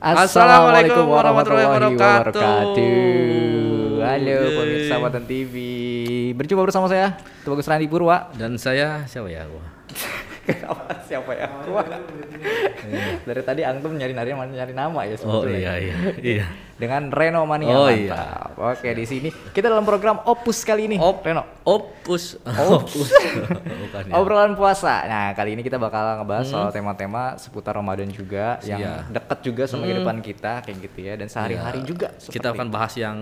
Assalamualaikum warahmatullahi wabarakatuh. Halo pemirsa Watan TV. Berjumpa bersama saya, Tubagus Randi Purwa. Dan saya siapa ya? Siapa ya? Wah. Dari tadi Antum nyari nyari nyari nama ya Oh sebetulnya. iya iya iya. Dengan Reno Mania. Oh, mantap. Oke, di sini kita dalam program Opus kali ini. Op- Reno. Opus. Opus. Bukan ya. Obrolan puasa. Nah, kali ini kita bakal ngebahas Hmm. soal tema-tema seputar Ramadan juga yang Iya. dekat juga sama kehidupan kita kayak gitu ya dan sehari-hari Ya, juga Kita akan bahas yang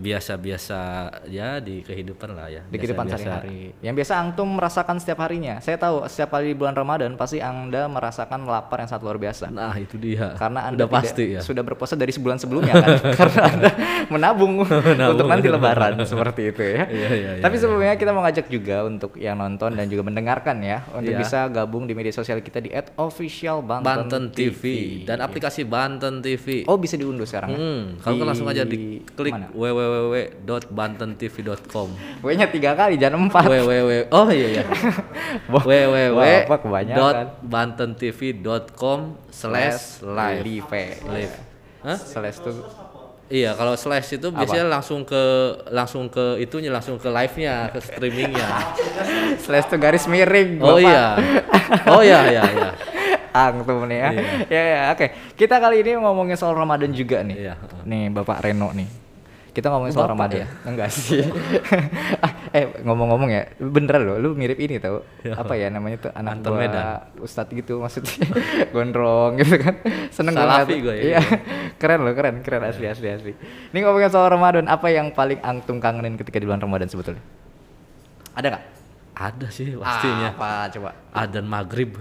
biasa-biasa ya di kehidupan lah ya. di kehidupan sehari-hari. Yang biasa antum merasakan setiap harinya. Saya tahu setiap kali di bulan Ramadan pasti Anda merasakan lapar yang sangat luar biasa. Nah, itu dia. Karena Anda udah pasti ya. sudah berpuasa dari sebulan sebelumnya kan. Karena Anda menabung, untuk nanti lebaran seperti itu ya. Iya, iya, iya, Tapi iya. sebelumnya kita mau ngajak juga untuk yang nonton dan juga mendengarkan ya untuk Iya. bisa gabung di media sosial kita di @officialbanten Banten TV dan aplikasi Banten TV. Oh, bisa diunduh sekarang. ya? Hmm, kalau kan langsung aja Di diklik www.bantentv.com. W-nya tiga kali, jangan empat. www oh iya iya www kebanyakan. bantentv.com slash live live. Hah? Slash tuh iya kalau slash itu biasanya langsung ke langsung ke itunya langsung ke live nya ke streamingnya slash tuh garis miring. oh Bapak. iya oh iya iya iya Antum nih ya. Iya. Ya ya, oke. Kita kali ini ngomongin soal Ramadan juga nih. Iya. Nih Bapak Reno nih. Kita ngomongin soal Bapak Ramadan. ya? Enggak sih. Ah, eh ngomong-ngomong ya, beneran loh, lu mirip ini tau. Ya. Apa ya namanya tuh anak Anton Medan. Ustadz gitu maksudnya. Gondrong gitu kan. Seneng Salafi gua ya. Iya. keren loh, keren, keren asli asli asli. Ini ngomongin soal Ramadan, apa yang paling antum kangenin ketika di bulan Ramadan sebetulnya? Ada nggak? ada sih pastinya Apa coba? adan maghrib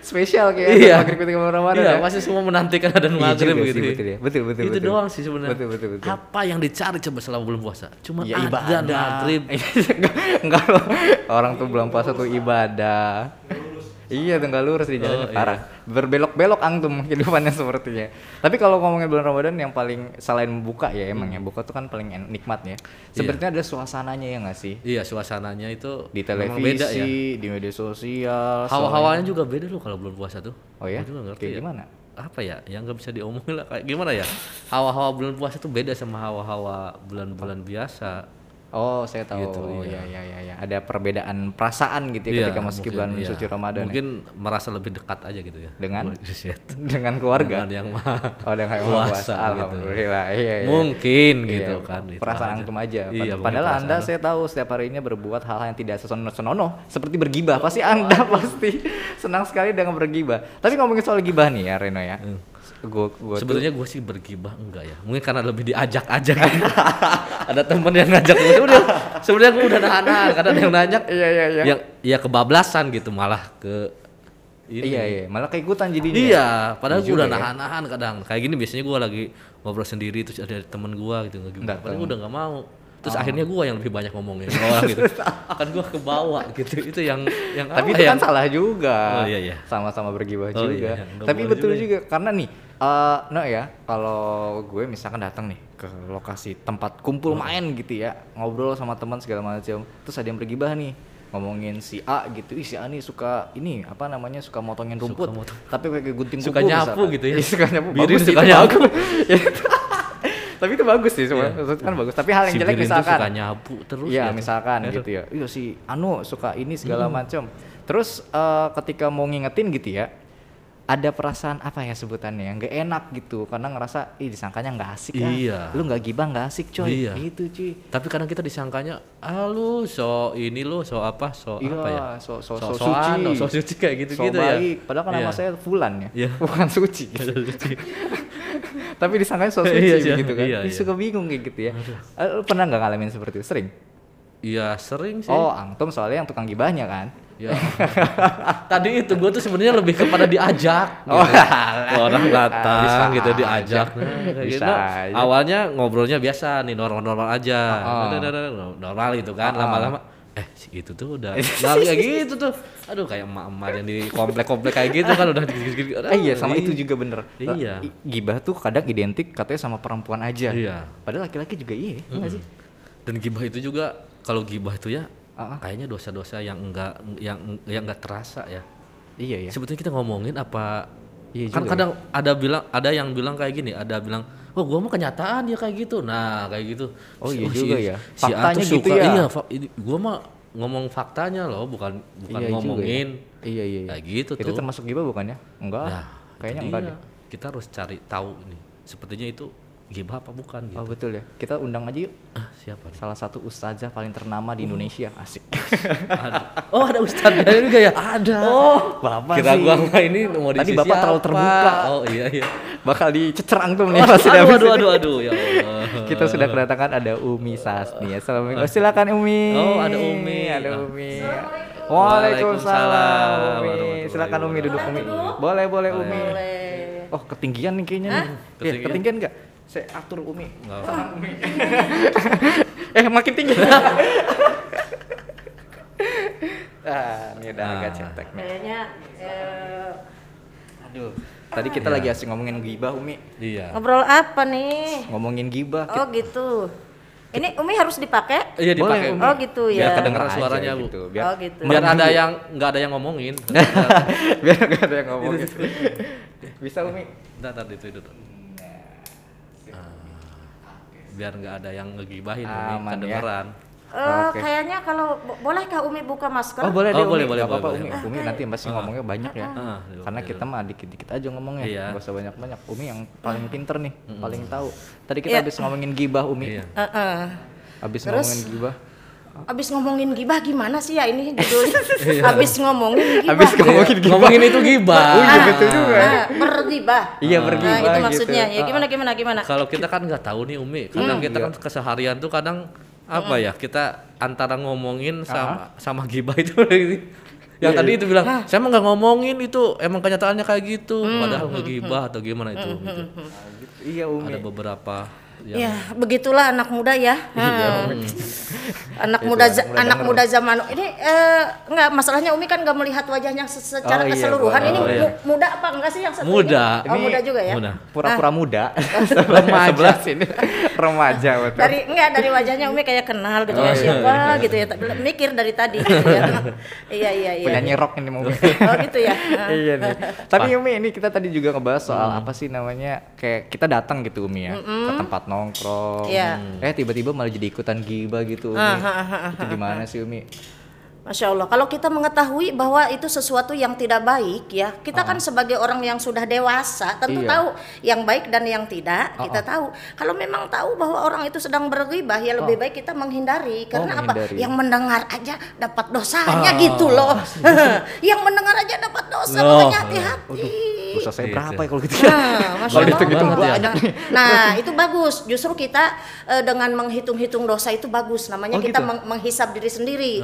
Spesial kayak Iya. maghrib ketika bulan Ramadan. iya ya? pasti semua menantikan adan Iya maghrib gitu sih, ya. betul ya. Betul, betul, itu betul. doang sih sebenarnya Betul, betul, betul. apa yang dicari coba selama bulan puasa cuma Ya adan maghrib enggak, enggak loh. Orang tuh bulan puasa tuh ibadah. Iya tuh nggak lurus di jalannya Oh, iya. parah. Berbelok-belok angtum kehidupannya sepertinya. Tapi kalau ngomongin bulan Ramadan yang paling selain buka ya emang ya buka tuh kan paling en- nikmat ya. Sepertinya ada suasananya ya nggak sih? iya suasananya itu Di televisi, beda ya di media sosial. hawa-hawanya juga beda loh kalau bulan puasa tuh Oh ya? Juga ngerti Kayak ya. gimana? apa ya yang nggak bisa diomongin lah kayak gimana ya hawa-hawa bulan puasa tuh beda sama hawa-hawa bulan-bulan biasa Oh, saya tahu. Gitu, oh, iya. iya iya iya. Ada perbedaan perasaan gitu ya Iya, ketika masuki mungkin, bulan iya. suci Ramadan. ya. mungkin merasa lebih dekat aja gitu ya Dengan? Dengan keluarga. Dengan yang mah Oh, dengan yang puasa gitu. Alhamdulillah. Iya, iya. mungkin Iya, gitu kan itu perasaan aja. antum aja. Pad- iya, Padahal anda saya tahu setiap harinya berbuat hal yang tidak senonoh seperti bergibah. Pasti anda pasti senang sekali dengan bergibah. Tapi ngomongin soal gibah nih ya Reno ya. Gua, gua Sebetulnya gue sih bergibah enggak ya. Mungkin karena lebih diajak aja gitu. ada temen yang ngajak gue. Sebenarnya sebenarnya gue udah nahan-nahan karena ada yang nanya Iya iya iya. yang ya kebablasan gitu malah ke ini. Iya iya, malah keikutan jadinya. Iya, padahal Iya gue udah ya. nahan-nahan kadang. Kayak gini biasanya gue lagi ngobrol sendiri terus ada temen gue gitu nggak gimana. Padahal gue udah nggak mau. Terus Oh. akhirnya gue yang lebih banyak ngomongin sama orang gitu. kan gue ke bawah gitu. Itu yang yang Tapi itu ya? kan salah juga. Oh, iya, iya. Sama-sama bergibah Oh, juga. iya, nggak Tapi betul juga ya. juga, karena nih eh no ya, kalau gue misalkan datang nih ke lokasi tempat kumpul Oh. main gitu ya, ngobrol sama teman segala macam, terus ada yang bergibah nih ngomongin si A gitu, ih si A nih suka ini apa namanya suka motongin rumput, motong. tapi pakai gunting Suka kuku nyapu misalkan. gitu ya. Iya, suka nyapu. Birin bagus suka itu, nyapu. bagus. tapi itu bagus sih semua, maksudnya kan bagus. Tapi hal yang Si jelek misalkan, suka nyapu terus Iya ya. misalkan Aduh. gitu ya. Iya si Anu suka ini segala Hmm. macam. Terus eh, ketika mau ngingetin gitu ya, ada perasaan apa ya sebutannya nggak enak gitu karena ngerasa ih disangkanya nggak asik ah. Iya. Lu nggak gibah nggak asik coy. Iya. Itu cuy. Tapi kadang kita disangkanya, ah lu so ini lu so apa so Iya, apa ya? so- so- so So-soan, suci. so suci kayak gitu So gitu ya. baik. Padahal kan nama Iya. saya Fulan ya. Iya. Bukan suci. Suci. Tapi disangkanya so suci Iya, iya. gitu kan. Iya, iya. suka bingung kayak gitu ya. Eh, Lu pernah nggak ngalamin seperti itu? Sering? Iya sering sih. Oh, Antum soalnya yang tukang gibahnya kan. Ya. Tadi itu gue tuh sebenarnya lebih kepada diajak. Oh, gitu. alah. orang datang Bisa gitu aja. diajak. Nah, kayak Bisa gitu. aja. Awalnya ngobrolnya biasa nih normal-normal aja. Oh. Nah, nah, nah, nah, Normal gitu kan. Oh. Lama-lama eh itu tuh udah nah, kayak gitu tuh. Aduh kayak emak-emak yang di komplek-komplek kayak gitu kan udah gitu-gitu. Ah, iya sama itu juga bener. Iya. I- Gibah tuh kadang identik katanya sama perempuan aja. Iya. Padahal laki-laki juga iya, iya nggak sih? Dan gibah itu juga kalau gibah itu ya Ah. kayaknya dosa-dosa yang enggak yang yang enggak terasa ya. Iya ya. Sebetulnya kita ngomongin apa Iya kan juga kadang ada bilang ada yang bilang kayak gini, ada bilang, "Oh, gua mah kenyataan dia kayak gitu." Nah, kayak gitu. Oh, iya si- juga ya. Si A Faktanya tuh gitu suka, ya. Iya, fa- ini gua mah ngomong faktanya loh, bukan bukan Iya juga ya. ngomongin. Iya iya. iya. Kayak gitu Itu tuh. termasuk gibah bukannya? Enggak. Nah, Kayaknya enggak deh. Kita harus cari tahu nih. Sepertinya itu gibah apa bukan gitu. Oh betul ya. Kita undang aja yuk Ah, siapa nih? salah satu ustazah paling ternama di Indonesia. Asik. Ada. Oh, ada ustadznya juga ya? Ada. Oh, Bapak kira sih. gua ini mau Tadi Bapak terlalu terbuka. Oh, iya iya. Bakal dicecerang tuh nih Oh, pasti aduh, habis aduh, ini. aduh, aduh, ya Allah. Kita sudah kedatangan ada Umi Sasni. Assalamualaikum. Oh, silakan Umi. Oh, ada Umi. Ada Ah. Umi. Waalaikumsalam Waalaikumsalam Umi. Silakan Umi duduk Umi. Boleh, boleh Umi. Oh, ketinggian nih kayaknya nih. Ketinggian? ketinggian enggak? Saya atur Umi. Nggak Tenang, Umi. eh, makin tinggi. ah, ini udah agak Ah. cetek nih. Kayaknya eh, Aduh. Tadi kita Iya. lagi asik ngomongin gibah, Umi. Iya. ngobrol apa nih? Ngomongin gibah. Oh gitu. Ini Umi harus dipakai? Iya dipakai. Umi. Oh gitu Biar ya. kedengeran Aja suaranya, Bu. gitu. Oh gitu. Biar ada yang nggak ada yang ngomongin. biar gak ada yang ngomong gitu. Bisa Umi? Ntar ntar itu itu. Ah, biar nggak ada yang ngegibahin, Umi, ya. kedengeran. Eh, Oke. kayaknya kalau bo- bolehkah Umi buka masker? Oh boleh Oh, deh boleh, Umi, boleh, Gak apa-apa boleh, Umi. boleh. Umi nanti pasti ngomongnya banyak ya. Ah, Karena iya. kita mah dikit-dikit aja ngomongnya, Iya. nggak usah banyak-banyak. Umi yang paling pinter nih, paling tahu. Tadi kita Iya. habis ngomongin gibah Umi, Iya. Eh, eh. habis Terus? ngomongin gibah, Abis ngomongin gibah gimana sih ya ini judulnya? Abis ngomongin gibah. habis ngomongin gibah. Ngomongin itu gibah. Oh iya betul juga. Ah, bergibah. Iya Nah, bergibah itu gitu. maksudnya. Ya Ah, gimana gimana gimana? Kalau kita kan nggak tahu nih Umi, kadang kita kan keseharian tuh kadang apa ya kita antara ngomongin sama sama gibah itu yang tadi itu bilang saya emang nggak ngomongin itu emang kenyataannya kayak gitu padahal ngegibah atau gimana itu gitu. Iya Umi. ada beberapa yang Ya, begitulah anak muda ya. Iya, Hmm. anak muda za- mulai anak muda zaman ini eh enggak masalahnya Umi kan enggak melihat wajahnya se- secara Oh, iya, keseluruhan. Ini Oh, iya. mu- muda apa enggak sih yang satu Muda. ini? Oh, Ini muda juga ya. muda. Pura-pura muda. Remaja. Sini remaja betul. Dari enggak dari wajahnya Umi kayak kenal gitu Oh, ya iya, siapa gitu ya. Mikir dari tadi gitu ya. iya iya iya. Penyanyi rock ini mau. Oh gitu ya. iya nih. Tapi Umi ini kita tadi juga ngebahas soal apa sih namanya kayak kita datang gitu Umi ya ke tempat nongkrong. Iya. Eh tiba-tiba malah jadi ikutan gibah gitu Umi. Ah, ah, ah, Itu gimana sih Umi? Masya Allah, kalau kita mengetahui bahwa itu sesuatu yang tidak baik ya, kita kan sebagai orang yang sudah dewasa tentu Iya. tahu yang baik dan yang tidak, Oh, kita oh. tahu. Kalau memang tahu bahwa orang itu sedang berghibah, ya lebih baik kita menghindari. Karena apa? menghindari. Yang mendengar aja dapat dosanya gitu loh. yang mendengar aja dapat dosa, Loh. makanya hati-hati. Dosa saya Iya, berapa ya kalau gitu ya? Nah, Masya Kalau Allah. dihitung-hitung Banget ya. Nah, itu bagus. Justru kita eh, dengan menghitung-hitung dosa itu bagus. Namanya Oh, kita gitu? meng- menghisap diri sendiri.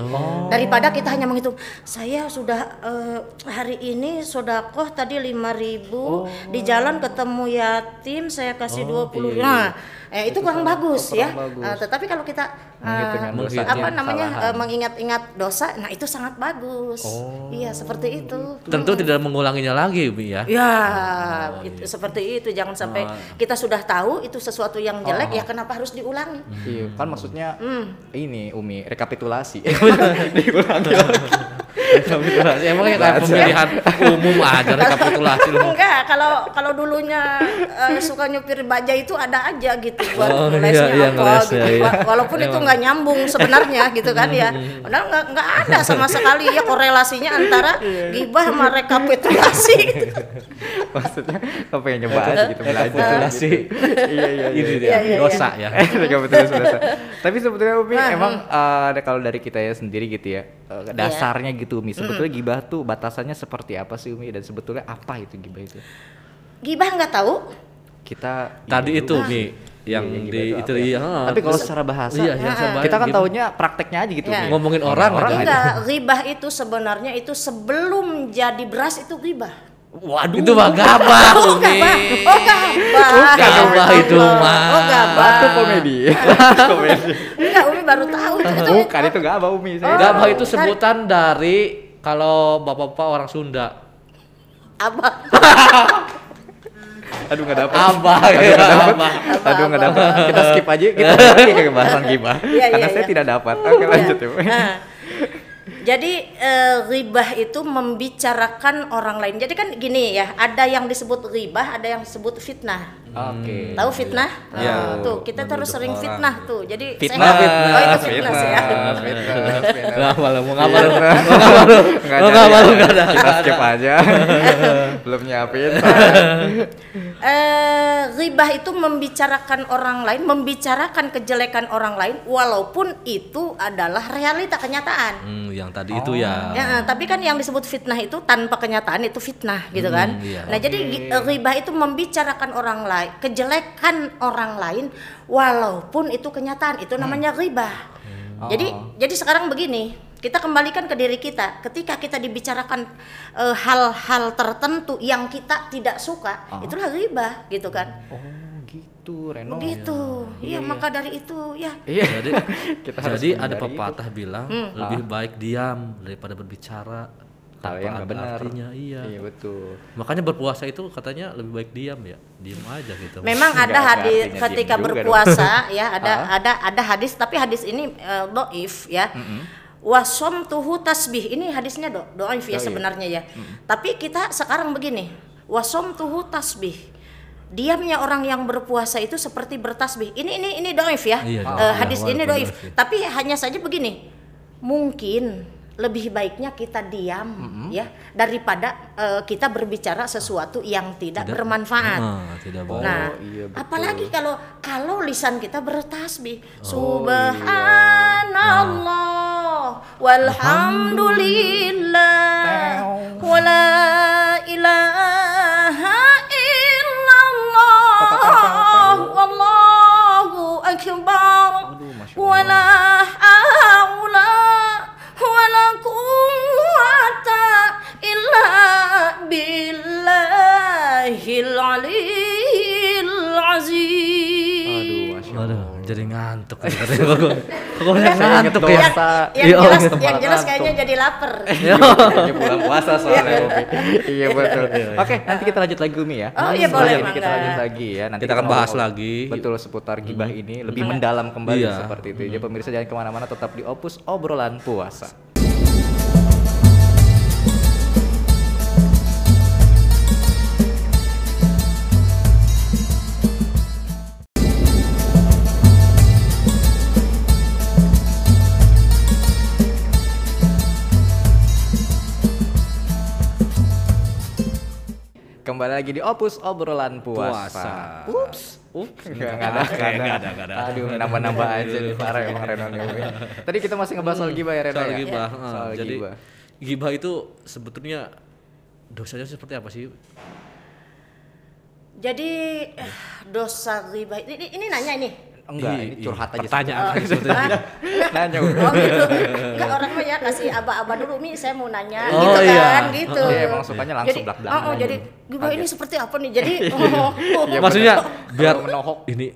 Daripada kita hanya menghitung, saya sudah eh, hari ini sodakoh tadi 5000 di jalan ketemu yatim saya kasih 20. iya. Nah, eh, itu, kurang bagus kurang ya. bagus. Nah, tetapi kalau kita eh, dosa, apa namanya kesalahan. eh, mengingat-ingat dosa, nah itu sangat bagus. Iya, seperti itu. tentu tidak mengulanginya lagi Umi ya. Ya, Oh, itu iya. seperti itu. Jangan sampai Ah. kita sudah tahu itu sesuatu yang jelek Oh. ya kenapa harus diulangi? Iya, kan maksudnya Hmm. ini Umi rekapitulasi. gitu nanti Rekapitulasi. Emang ya kayak pemilihan umum aja rekapitulasi lu. Enggak, kalau kalau dulunya eh, suka nyupir baja itu ada aja gitu buat Oh, iya, iya, apa ngeles, gitu. iya, iya. Wa- Walaupun itu nggak nyambung sebenarnya gitu kan ya. Padahal nggak nggak ada sama sekali ya korelasinya antara gibah sama rekapitulasi gitu. maksudnya apa pengen nyoba aja gitu belajar. Rekapitulasi. Iya iya Ini iya. dia Iya, iya, dosa ya. Rekapitulasi dosa. Tapi sebetulnya Umi Ah, emang eh, ada kalau dari kita ya sendiri gitu ya eh, Iya. dasarnya gitu Umi. Sebetulnya gibah tuh batasannya seperti apa sih Umi dan sebetulnya apa itu gibah itu? Gibah nggak tahu? Kita Tadi gibah itu dulu. Mi yang Iya, di itu apa ya? iya. Tapi kalau secara bahasa Iya, yang saya kita kan gitu. taunya prakteknya aja gitu Iya. Mi. Ngomongin orang Orang. Enggak, ribah itu sebenarnya itu sebelum jadi beras itu ribah. Waduh. Itu mah gabah Oh, Umi. gabah. Oh, gabah. Gabah itu mah. Oh, gabah. Batu komedi. komedi. Enggak, Umi baru tahu itu. itu Bukan itu gak apa Umi. Saya Gabah tahu. itu sebutan dari kalau bapak-bapak orang Sunda. Abah. Aduh gak dapet. Abah Aduh ya, gak dapet. abah. Aduh gak dapet. Kita skip aja. Kita lagi ke bahasan gibah. Iya, Karena iya, saya iya. tidak dapat. Oke lanjut ya. Jadi eh, ribah itu membicarakan orang lain. Jadi kan gini ya, ada yang disebut ribah, ada yang disebut fitnah. Oke. Tahu fitnah? Iya. Ah, tuh kita terus sering fitnah tuh. Jadi Fitnah, saya fitnah, Oh itu fitnah, sih ya. fitnah, fitnah, fitnah. Nggak malu, mau ngapa lu? Nggak Nggak jadi malu, ya. nggak ada. Kita skip aja. Belum nyiapin. Eh, ribah itu membicarakan orang lain, membicarakan kejelekan orang lain, walaupun itu adalah realita kenyataan. Hmm, yang tadi itu ya. Ya, eh, tapi kan yang disebut fitnah itu tanpa kenyataan itu fitnah gitu kan. iya. Nah, jadi gi- eh, ribah itu membicarakan orang lain, kejelekan orang lain walaupun itu kenyataan, itu namanya ribah. Jadi jadi sekarang begini, kita kembalikan ke diri kita. Ketika kita dibicarakan eh, hal-hal tertentu yang kita tidak suka, itulah ribah gitu kan. Oh gitu Reno. Begitu. Iya, maka dari itu ya Iya. Jadi Kita harus jadi ada pepatah bilang lebih baik diam daripada berbicara. Tahu tanpa yang nggak ada benar. Artinya iya. Iya betul. Makanya berpuasa itu katanya lebih baik diam ya. Diam aja gitu. Memang ada hadis ketika berpuasa ya ada ada ada hadis tapi hadis ini eh, doif ya. Wasom tuhu tasbih ini hadisnya do doif ya Doif. sebenarnya ya. Tapi kita sekarang begini wasom tuhu tasbih. Diamnya orang yang berpuasa itu seperti bertasbih. Ini ini ini doif ya. Iya, doif. hadis Walaupun ini ya. Tapi hanya saja begini. Mungkin lebih baiknya kita diam ya daripada eh, kita berbicara sesuatu yang tidak, Tidak- bermanfaat. Ah, tidak Oh, baik. Nah, iya, betul. apalagi kalau kalau lisan kita bertasbih, Oh, subhanallah, walhamdulillah, wala Kok inget ngantuk ya? yang, yang Iya, jelas, iya. yang jelas kayaknya jadi lapar. Kayaknya bulan puasa soalnya Umi. Iya betul. Oke, nanti kita lanjut lagi Umi ya. Oh, iya, boleh, ini kita lanjut lagi ya. Nanti Kita akan bahas lagi. Betul seputar gibah ini lebih mendalam kembali Iya. seperti itu. Jadi pemirsa jangan ke mana-mana, tetap di Opus obrolan puasa. Kembali lagi di Opus obrolan puasa. Puasa. Ups. Ups. Enggak enggak ada, enggak ada. Nggak ada, nggak ada. Aduh, nambah-nambah aja nih parah emang Reno nih. Umi. Tadi kita masih ngebahas soal gibah ya Reno Soal ya. gibah. Ya, ah, Soal Jadi gibah. gibah itu sebetulnya dosanya seperti apa sih? Jadi eh, dosa riba ini, ini, ini nanya ini. Enggak, Iya, ini iya. curhat aja. Pertanyaan Oh, aja sebetulnya. Nanya. Oh gitu. Enggak orang mah ya kasih aba-aba dulu Mi, saya mau nanya Oh, gitu iya. kan gitu. Dia emang sukanya langsung jadi, belak-belakan Oh, oh, aja. jadi gibah ini seperti apa nih? Jadi oh, oh, Iya, Maksudnya biar menohok. ini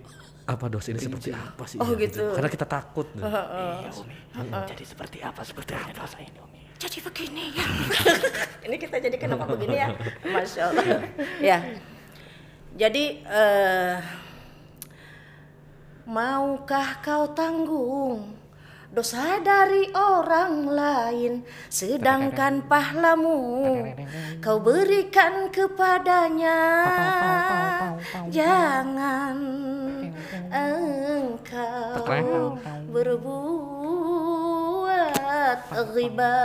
apa dosa ini seperti apa sih? Oh, ya, gitu. Karena kita takut. Iya, Umi. Jadi seperti apa seperti apa dosa ini, Umi? jadi begini ya. ini kita jadi kenapa begini ya? Masya Allah. ya. Jadi eh, maukah kau tanggung dosa dari orang lain? Sedangkan pahlamu kau berikan kepadanya. Jangan engkau berbuat riba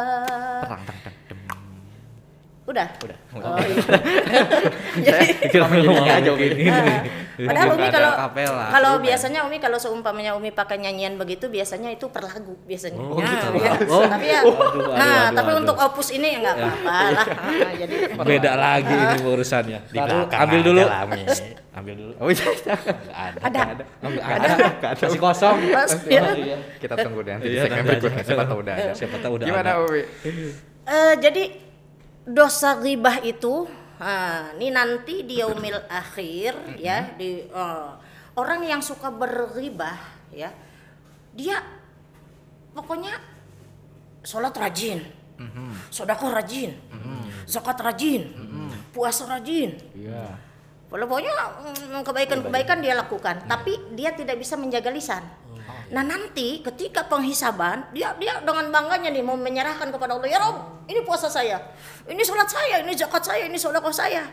udah Udah. oh, iya. Kira ngomong nyanyi aja, Umi. Ah. Padahal Umi kalau kapela. kalau biasanya Umi kalau seumpamanya Umi pakai nyanyian begitu biasanya itu per lagu biasanya. Oh, Nah, gitu. ya. Oh. Tapi ya, Aduh, aduh, nah aduh, tapi aduh. untuk opus ini ya nggak apa-apa lah. Ah, Jadi Beda lagi ini urusannya. Di Taruh, belakang ambil dulu. Ambil dulu. Oh iya, Ada. Ada. Oh, ada. Masih kosong. Mas, ya. kita tunggu deh nanti di Iya, segmen berikutnya. Siapa tahu udah ada. Siapa tahu udah Gimana, ada. Umi? Eh, jadi dosa ghibah itu ah, ini nanti di yaumil akhir ya di eh, orang yang suka berribah ya dia pokoknya sholat rajin sodako rajin zakat rajin puasa rajin. Iya. pokoknya mm, kebaikan-kebaikan dia lakukan tapi dia tidak bisa menjaga lisan Nah nanti ketika penghisaban dia dia dengan bangganya nih mau menyerahkan kepada Allah ya Rob ini puasa saya, ini sholat saya, ini zakat saya, ini sedekah saya.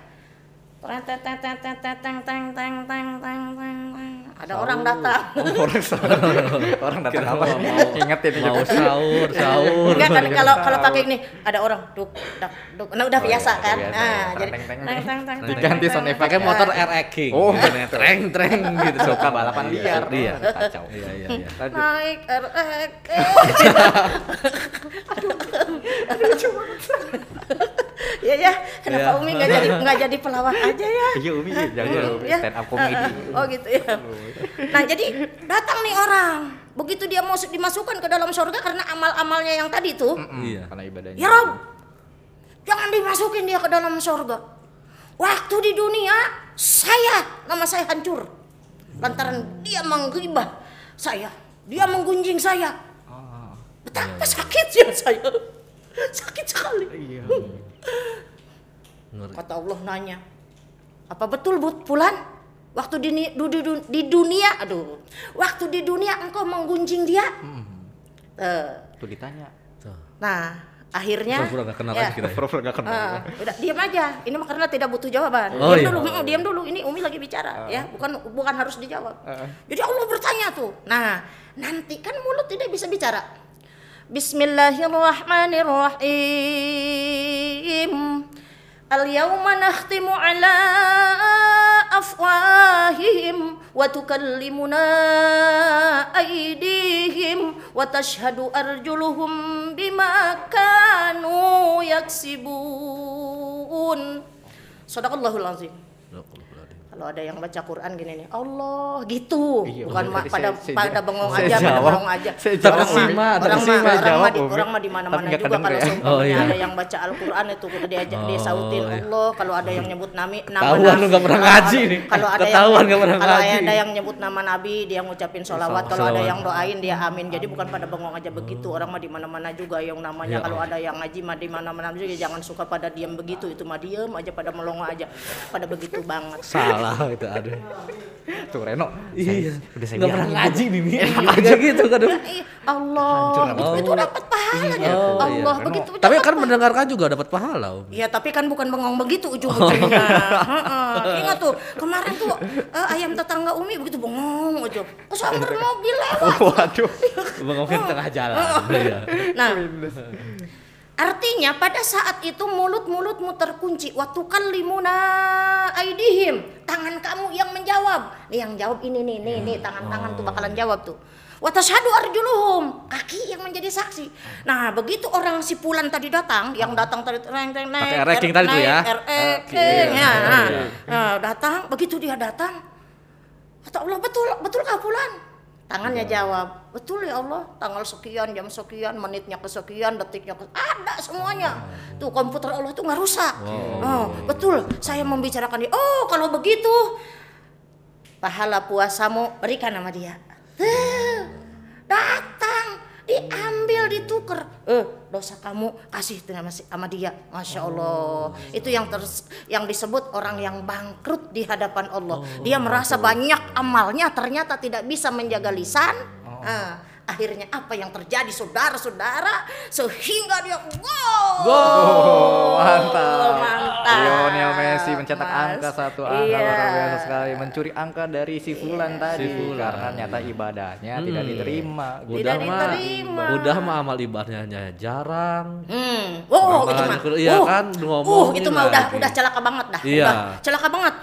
Teng teng teng teng teng teng teng teng teng teng ada sahur. orang datang. Oh, orang orang datang apa? Ingat ingetin mau sahur iya. sahur. Enggak kan kalau kalau pakai ini ada orang duk duk duk nah udah oh, biasa iya, kan? Iya, nah jadi diganti sound effect pakai motor REG oh treng treng gitu. Suka balapan liar. iya kacau. iya iya naik REG aduh lucu banget. Ya ya, kenapa Ya. Umi nggak jadi nggak jadi pelawak aja ya? Iya Umi, jangan Ya. stand up comedy. Oh gitu ya. Nah jadi datang nih orang, begitu dia mau dimasukkan ke dalam surga karena amal-amalnya yang tadi tuh, Mm, Iya. Karena ibadahnya. ya Rob, jangan dimasukin dia ke dalam surga. Waktu di dunia saya nama saya hancur lantaran dia menggibah saya, dia menggunjing saya. Ah, Betapa sakitnya saya, sakit sekali. Iya. Ngeri. Kata Allah nanya, apa betul but Pulan? Waktu di, du- du- du- di dunia, aduh, waktu di dunia engkau menggunjing dia? Hmm. Eh, Tuh ditanya. Tuh. nah, akhirnya, Pura-pura nggak kenal ya, aja kita ya. Pura-pura gak kenal. eh, udah diam aja. Ini mah karena tidak butuh jawaban. Oh, diam iya. dulu, mm, diam dulu. Ini Umi lagi bicara, ya, bukan bukan harus dijawab. Heeh. Jadi Allah bertanya tuh. Nah, nanti kan mulut tidak bisa bicara. Bismillahirrahmanirrahim Al-yawma nakhtimu ala afwahihim wa arjuluhum bima yaksibun Sadaqallahul azim. Sadaqallahul. Kalau ada yang baca Quran gini nih, Allah gitu, Iya, bukan ma- pada saya- saya pada jawab. bengong Saya aja, pada jawab. bengong aja. Saya Orang jawab, mah- orang mah, orang saya mah, jawab, di, orang mah di mana-mana juga kalau ya. Oh, iya. ada yang baca Al-Quran itu udah diajak Oh, dia sautin iya. Allah, kalau ada yang nyebut nami nama Nabi- nggak pernah ngaji nih. Kalau ada yang kalau ada yang nyebut nama Nabi, dia ngucapin sholawat, kalau ada yang doain dia amin. Jadi bukan pada bengong aja begitu, orang mah di mana-mana juga yang namanya Ya kalau ada yang ngaji mah di mana-mana juga jangan suka pada diam begitu, itu mah diam aja pada melongo aja, pada begitu banget. Salah itu aduh. Tuh Reno. Iya. saya- Udah saya Nggak pernah ngaji nih nih. Kayak gitu kan. Iya, Allah, Hancur itu, itu dapat pahalanya. Iya, oh, Allah iya. begitu. Tapi kan pahala. mendengarkan juga dapat pahala. Om. Iya tapi kan bukan bengong begitu ujung-ujungnya. Heeh. Ingat tuh kemarin tuh eh, ayam tetangga Umi begitu bengong aja. Kesambar mobil lewat. Waduh. Ngomongin tengah jalan. Iya. Nah, artinya pada saat itu mulut-mulutmu terkunci. Waktu kalimuna aidihim, tangan kamu yang menjawab. Nih yang jawab ini nih, nih, nih tangan-tangan tuh bakalan jawab tuh. Watashadu arjuluhum, kaki yang menjadi saksi. Nah, begitu orang si Pulan tadi datang, yang datang tadi reng reng naik, Pakai ranking tadi tuh ya. ranking, ya. Nah, datang, begitu dia datang, kata Allah betul, betul kah Pulan? Tangannya jawab, betul ya Allah, tanggal sekian, jam sekian, menitnya kesekian, detiknya ke ada semuanya. Tuh komputer Allah tuh nggak rusak. Oh, betul, saya membicarakan dia. Oh, kalau begitu, pahala puasamu berikan sama dia. Datang, diambil, ditukar. Eh, dosa kamu kasih dengan masih sama dia. Masya Allah. Itu yang terus yang disebut orang yang bangkrut di hadapan Allah. dia merasa banyak amalnya ternyata tidak bisa menjaga lisan. Ah, akhirnya apa yang terjadi saudara-saudara sehingga dia wow. Oh, mantap. Mantap. Lionel Messi mencetak Mas. angka satu angka Iya. luar biasa sekali, mencuri angka dari si Fulan tadi Si Fulan. karena nyata ibadahnya tidak Hmm. diterima. Tidak Udah mah, diterima. udah mah amal ibadahnya jarang. Hmm. Oh, Orang itu mah. iya uh, kan, uh, ngomongin itu mah udah lagi. udah celaka banget dah. Iya. Udah celaka banget.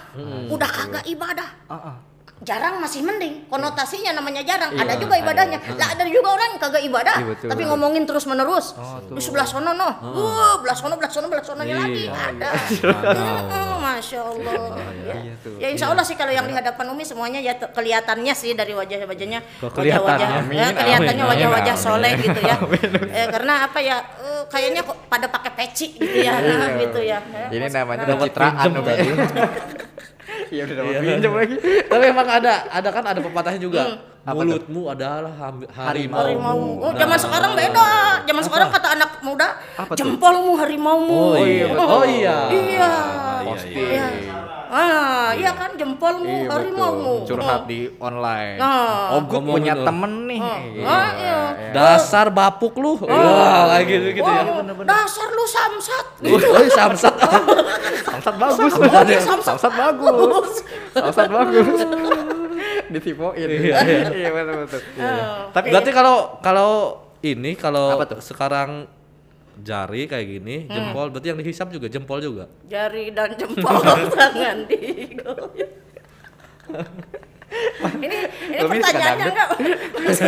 Udah kagak ibadah. Ah, ah. Jarang masih mending. Konotasinya namanya jarang. Iya, ada juga ada. ibadahnya. Lah ada juga orang yang kagak ibadah, Iya, betul. tapi ngomongin terus menerus. Oh. Di sebelah sono noh. Uh, belah sono, belah sono, belah sononya Iya. lagi. Ada. Hmm, Masya Allah. Ya. Iya tuh. Ya insya Allah sih kalau yang di hadapan Umi semuanya ya kelihatannya sih dari wajah-wajahnya Kok kelihatan? wajah-wajah Amin, ya, kelihatannya amin, wajah-wajah amin. soleh gitu ya. Eh, karena apa ya eh, kayaknya kok pada pakai peci gitu ya, nah, gitu ya. Ini namanya pencitraan. Iya udah dapat Iya. pinjem lagi. Tapi emang ada, ada kan ada pepatahnya juga. Apa tuh? Mulutmu adalah harimau. harimau. Oh, zaman sekarang beda. Zaman sekarang kata anak muda, Apa jempolmu harimaumu. Oh iya. Oh, Oh iya. Iya. Iya, Pasti. iya. Iya. Ah, iya kan jempolmu, Iya, harimaumu. Curhat di online. Ah. Oh, gue punya lu. temen nih. Gitu. Ah, iya. Dasar bapuk lu. Wah, kayak gitu gitu ya. Wah, dasar lu samsat. Oh, samsat. Samsat bagus. Iya, samsat. Samsat bagus. Samsat bagus. Ditipoin. Iya, Iya, betul betul. Ah, Tapi Berarti kalau kalau ini kalau sekarang jari kayak gini, Hmm. jempol berarti yang dihisap juga jempol juga. jari dan jempol tangan di ini ini pertanyaannya enggak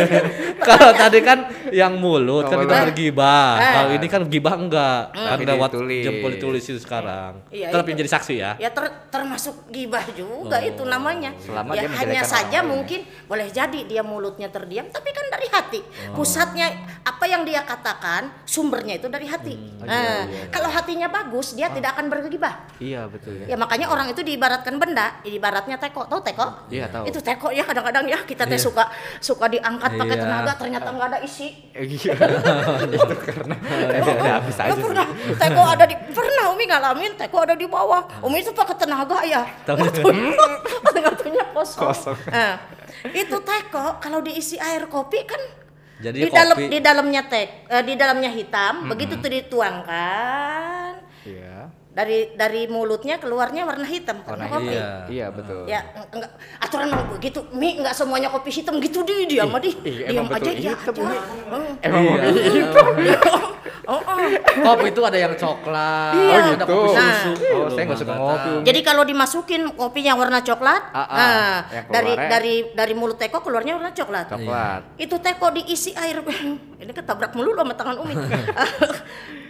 kalau tadi kan yang mulut kan Oh, kita mulut. bergibah. Eh. Kalau ini kan gibah enggak. Kan Tapi lewat jempol ditulis itu sekarang. Iya, Tapi itu. jadi saksi ya. ya ter- termasuk gibah juga itu namanya Selama ya dia hanya saja orang mungkin boleh jadi dia mulutnya terdiam tapi kan dari hati pusatnya apa yang dia katakan sumbernya itu dari hati Nah, kalau hatinya bagus dia tidak akan bergibah Iya, betul ya makanya orang itu diibaratkan benda ibaratnya teko tahu teko Iya, tahu. itu teko ya kadang-kadang ya kita teh suka suka diangkat pakai Iya. tenaga ternyata nggak ada isi. Eh, Iya. Itu karena udah habis aja pernah teko ada di pernah Umi ngalamin teko ada di bawah. Umi itu pakai tenaga ya. Tengah-tengahnya kosong, Kosong. Nah, itu teko kalau diisi air kopi kan Jadi di dalam di dalamnya tek eh, di dalamnya hitam begitu tuh dituangkan. Iya. Dari dari mulutnya keluarnya warna hitam karena Warna kopi Iya. Iya, betul. ya eng- enggak aturan mau begitu mi enggak semuanya kopi hitam gitu di dia mah di Iya, diam emang aja iya hitam. Hmm. Emang Iya. mau gitu. oh, oh. Kopi itu ada yang coklat, Iya. ada gitu. kopi Nah. susu. Oh, saya nggak suka ngopi. Jadi kalau dimasukin kopi yang warna coklat, Ah, ah. nah, Yang dari dari dari mulut teko keluarnya warna coklat. Coklat. Itu teko diisi air ini ketabrak melulu sama tangan Umi.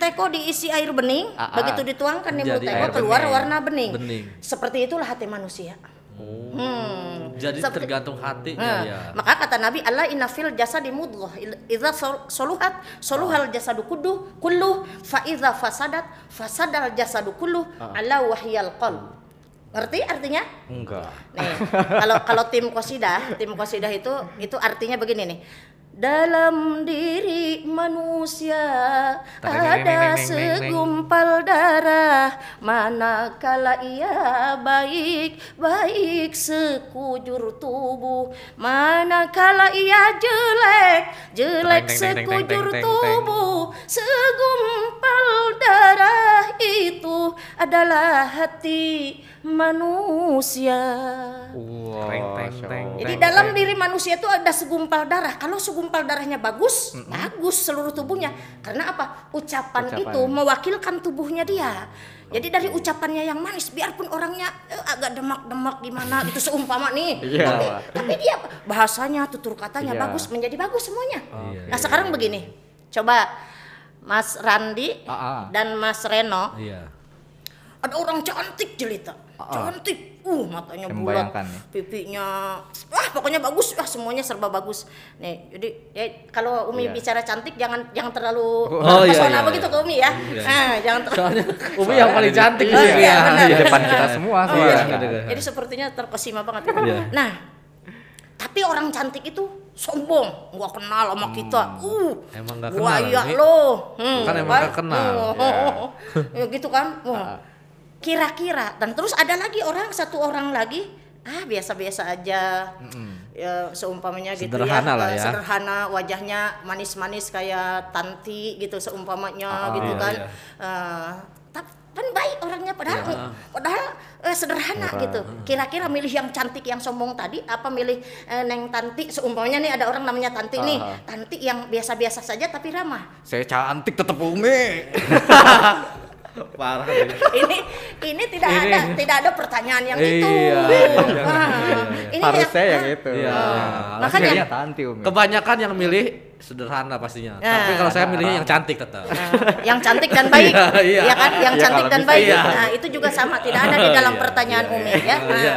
teko diisi air bening, Ah, ah. begitu dituangkan di mulut teko keluar bening. warna bening. Bening. Seperti itulah hati manusia. Hmm. Jadi Seperti- tergantung hatinya Nah, ya. Maka kata Nabi Allah inna fil jasadi mudghah idza sol- soluhat soluhal jasadu kullu kullu fa idza fasadat fasadal jasadu kullu ala wahyal qalb. Ngerti artinya? Enggak. Nih, kalau kalau tim kosidah, tim kosidah itu itu artinya begini nih. Dalam diri manusia ada segumpal darah manakala ia baik baik sekujur tubuh manakala ia jelek jelek sekujur tubuh segumpal darah itu adalah hati manusia Wow. Teng, teng, Masya teng. Allah. jadi dalam diri manusia itu ada segumpal darah. Kalau segumpal darahnya bagus, bagus seluruh tubuhnya. Karena apa? Ucapan, Ucapan. itu mewakilkan tubuhnya dia. Jadi dari ucapannya yang manis, biarpun orangnya eh, agak demak-demak gimana gitu seumpama nih. Iya. Tapi, tapi dia bahasanya, tutur katanya Iya. bagus, menjadi bagus semuanya. Iya, Nah sekarang begini, coba Mas Randi Ah, ah. dan Mas Reno, Iya. Ada orang cantik jelita, cantik, uh matanya bulat, nih. pipinya, wah pokoknya bagus, wah semuanya serba bagus. Nih, jadi ya, kalau Umi Iya. bicara cantik jangan jangan terlalu Oh, iya, iya, begitu iya. ke Umi ya, Iya. Ah, jangan terlalu. Soalnya Umi yang paling cantik Iya, iya, benar. Di depan kita semua Oh, iya. ya. Jadi sepertinya terkesima banget. Iya. Nah, tapi orang cantik itu sombong, nggak kenal sama kita. Uh, Emang gua kenal, iya Mi. lo. Hmm, Kan emang nggak kenal. Oh, ya gitu kan. Wah. Kira-kira dan terus ada lagi orang satu orang lagi ah biasa-biasa aja. Ya seumpamanya gitu Sederhana ya. lah eh, ya. Sederhana wajahnya manis-manis kayak tanti gitu seumpamanya Ah, gitu iya, kan. iya. Eh, tap- kan baik orangnya padahal Iya. padahal eh, sederhana gitu. Kira-kira milih yang cantik yang sombong tadi apa milih eh, neng tanti seumpamanya nih ada orang namanya tanti nih, Ah. tanti yang biasa-biasa saja tapi ramah. Saya cantik tetap Umi. Parah. ini ini tidak Ini- ada tidak ada pertanyaan yang Iya, itu. iya, iya, Ah, ini Harus yang- saya yang ah, itu. Iya. Makanya- Makanya tanti. Kebanyakan yang milih sederhana pastinya. Ya. Tapi kalau saya milihnya yang cantik tetap. Nah, yang cantik dan baik, Iya, iya. ya kan? Yang Iya, cantik dan bisa baik, iya. nah itu juga sama, tidak ada di dalam Iya, pertanyaan iya, Umi iya. ya. Nah, Iya.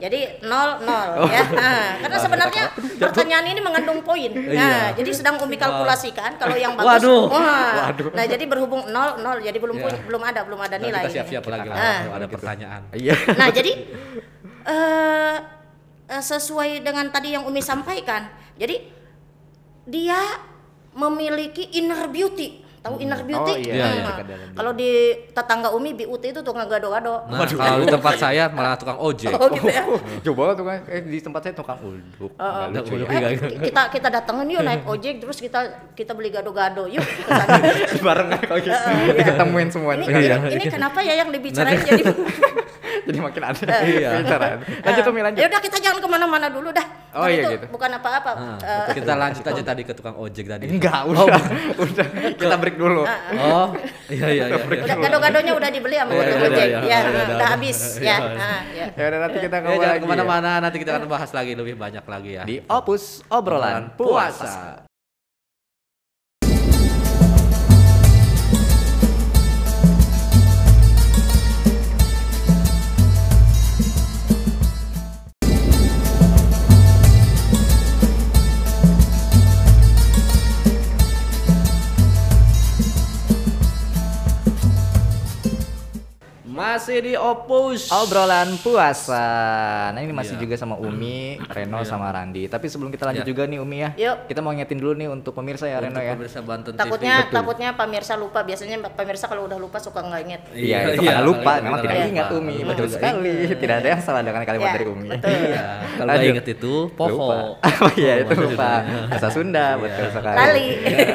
Jadi nol nol ya. Nah, karena sebenarnya pertanyaan ini mengandung poin. Nah, Iya. jadi sedang Umi kalkulasikan kalau yang bagus. Waduh. wah. Nah, jadi berhubung nol nol, jadi belum Iya. poin, belum ada belum ada Nah, nilai. kita siap-siap lagi lah Ah. kalau ada pertanyaan. Iya. Nah, jadi eh eh, sesuai dengan tadi yang Umi sampaikan. Jadi dia memiliki inner beauty. Tahu inner Oh, beauty? iya, iya, Nah, dalam diri. Kalau di tetangga Umi BUT itu tukang gado-gado. Nah, kalau di tempat saya malah tukang ojek. Oh gitu ya. Coba tuh kan eh, di tempat saya tukang ulduk. Nggak lucu ya. Eh, kita kita datengin yuk naik ojek terus kita kita beli gado-gado yuk. Bareng kalau gitu. iya. Diketemuin semua. ini, Iya. ini, ini kenapa ya yang dibicarain jadi Jadi makin ada Iya. pembicaraan. Lanjut Umi lanjut. ya udah kita jangan ke mana-mana dulu dah Oh, Kan iya itu gitu. bukan apa-apa Nah, Eh, kita lanjut aja tadi ke tukang ojek tadi. Enggak, udah. udah. Kita break dulu. Oh, iya iya iya. iya. udah gado-gadonya udah dibeli sama Iya, tukang iya, ojek iya, ya udah, habis Iya, ya iya. Nah, ya. Udah nanti kita ngobrol jangan lagi. ke mana-mana, nanti kita akan bahas lagi lebih banyak lagi ya. Di Opus Obrolan Puasa. Masih di Opus. Obrolan puasa. Nah ini masih Iya. juga sama Umi, Reno sama Randi. Tapi sebelum kita lanjut Iya. juga nih Umi ya. Yuk. Kita mau ngingetin dulu nih untuk pemirsa ya Reno Untuk ya. pemirsa Banten takutnya TV. takutnya pemirsa lupa biasanya pemirsa kalau udah lupa suka nggak inget Iya, itu iya, karena lupa, paling memang benar tidak lupa. ingat Umi. Betul Betul sekali. Tidak ada yang salah dengan kalimat dari Umi. betul. Iya, kalau nggak inget itu poho. Lupa. Oh iya itu lupa. Bahasa Sunda Iya. betul sekali. Lali. Iya.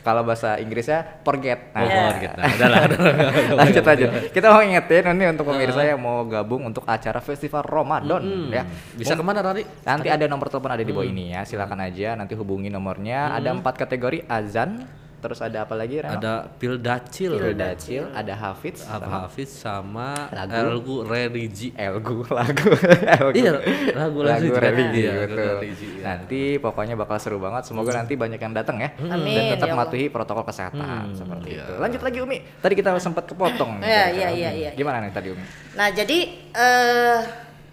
Kalau bahasa Inggrisnya forget. Nah, gitu. Nah, lanjut lanjut. Kita mau ingetin ini untuk pemirsa yang mau gabung untuk acara festival Ramadan Hmm, ya. Bisa ke mana Rari? Nanti ada nomor telepon ada di bawah ini ya. Silakan aja nanti hubungi nomornya. Ada empat kategori azan, terus ada apa lagi Reno? Ada Pildacil, Pildacil, ada Hafiz, Apa sama Hafiz sama Lagu. Elgu Religi. Elgu lagu Elgu. Iya, lagu lagu religi. Iya, lagu betul. religi, iya. Nanti pokoknya bakal seru banget. Semoga nanti banyak yang datang ya. Amin, Dan tetap ya mematuhi protokol kesehatan seperti iya. itu. Lanjut lagi Umi. Tadi kita sempat kepotong. Iya, iya, iya, iya. Gimana nih tadi Umi? Nah, jadi eh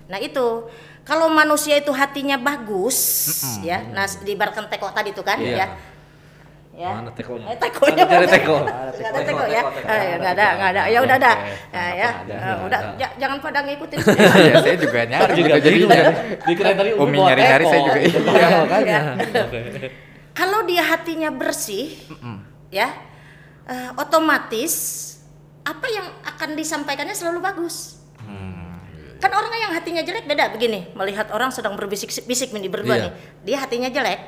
nah itu kalau manusia itu hatinya bagus ya. Nah, diibaratkan teko tadi tuh kan Iya. ya. Ya. Mana tekonya? Eh, tekonya. Ada teko. Nggak ada teko ya. Eh, ya, nggak ada, nggak ada. Ya udah ada. Ya, ya. Ada, Eh, udah ada. ja- jangan pada ngikutin. Iya, saya juga nyari juga. Jadi ya. Dikirain tadi Umi nyari-nyari, teko. saya juga iya. Iya, makanya. Ya. Kalau dia hatinya bersih, ya, eh, otomatis apa yang akan disampaikannya selalu bagus. Hmm. Kan orang yang hatinya jelek beda begini, melihat orang sedang berbisik-bisik nih berdua Iya. nih, dia hatinya jelek.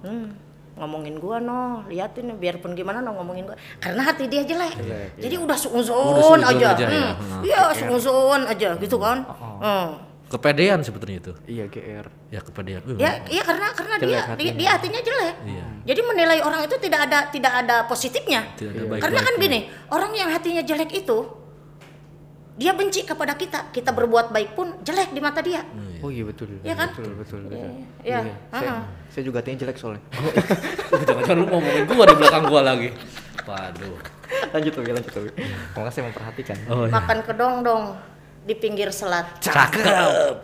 Hmm, ngomongin gua no, liatin biarpun gimana no ngomongin gua, karena hati dia jelek. Jelek, Jadi iya. udah suuzon aja, aja ya. Hmm, Nah. iya suuzon aja gitu kan. Hmm. Kepedean sebetulnya itu. Iya, GR. Ya kepedean. Uh, Ya, iya karena karena dia, dia hatinya. dia hatinya jelek. Iya. Jadi menilai orang itu tidak ada tidak ada positifnya. Tidak ada baik-baiknya. Karena kan gini, orang yang hatinya jelek itu dia benci kepada kita. Kita berbuat baik pun jelek di mata dia. Oh iya betul. Iya kan? Betul, betul, betul. Iya. Saya, ah. saya juga hatinya jelek soalnya. Jangan-jangan lu ngomongin gua di belakang gua lagi. Waduh. lanjut Umi, lanjut Umi. Makanya saya memperhatikan. Oh, iya. Makan kedong dong di pinggir selat. Cakep.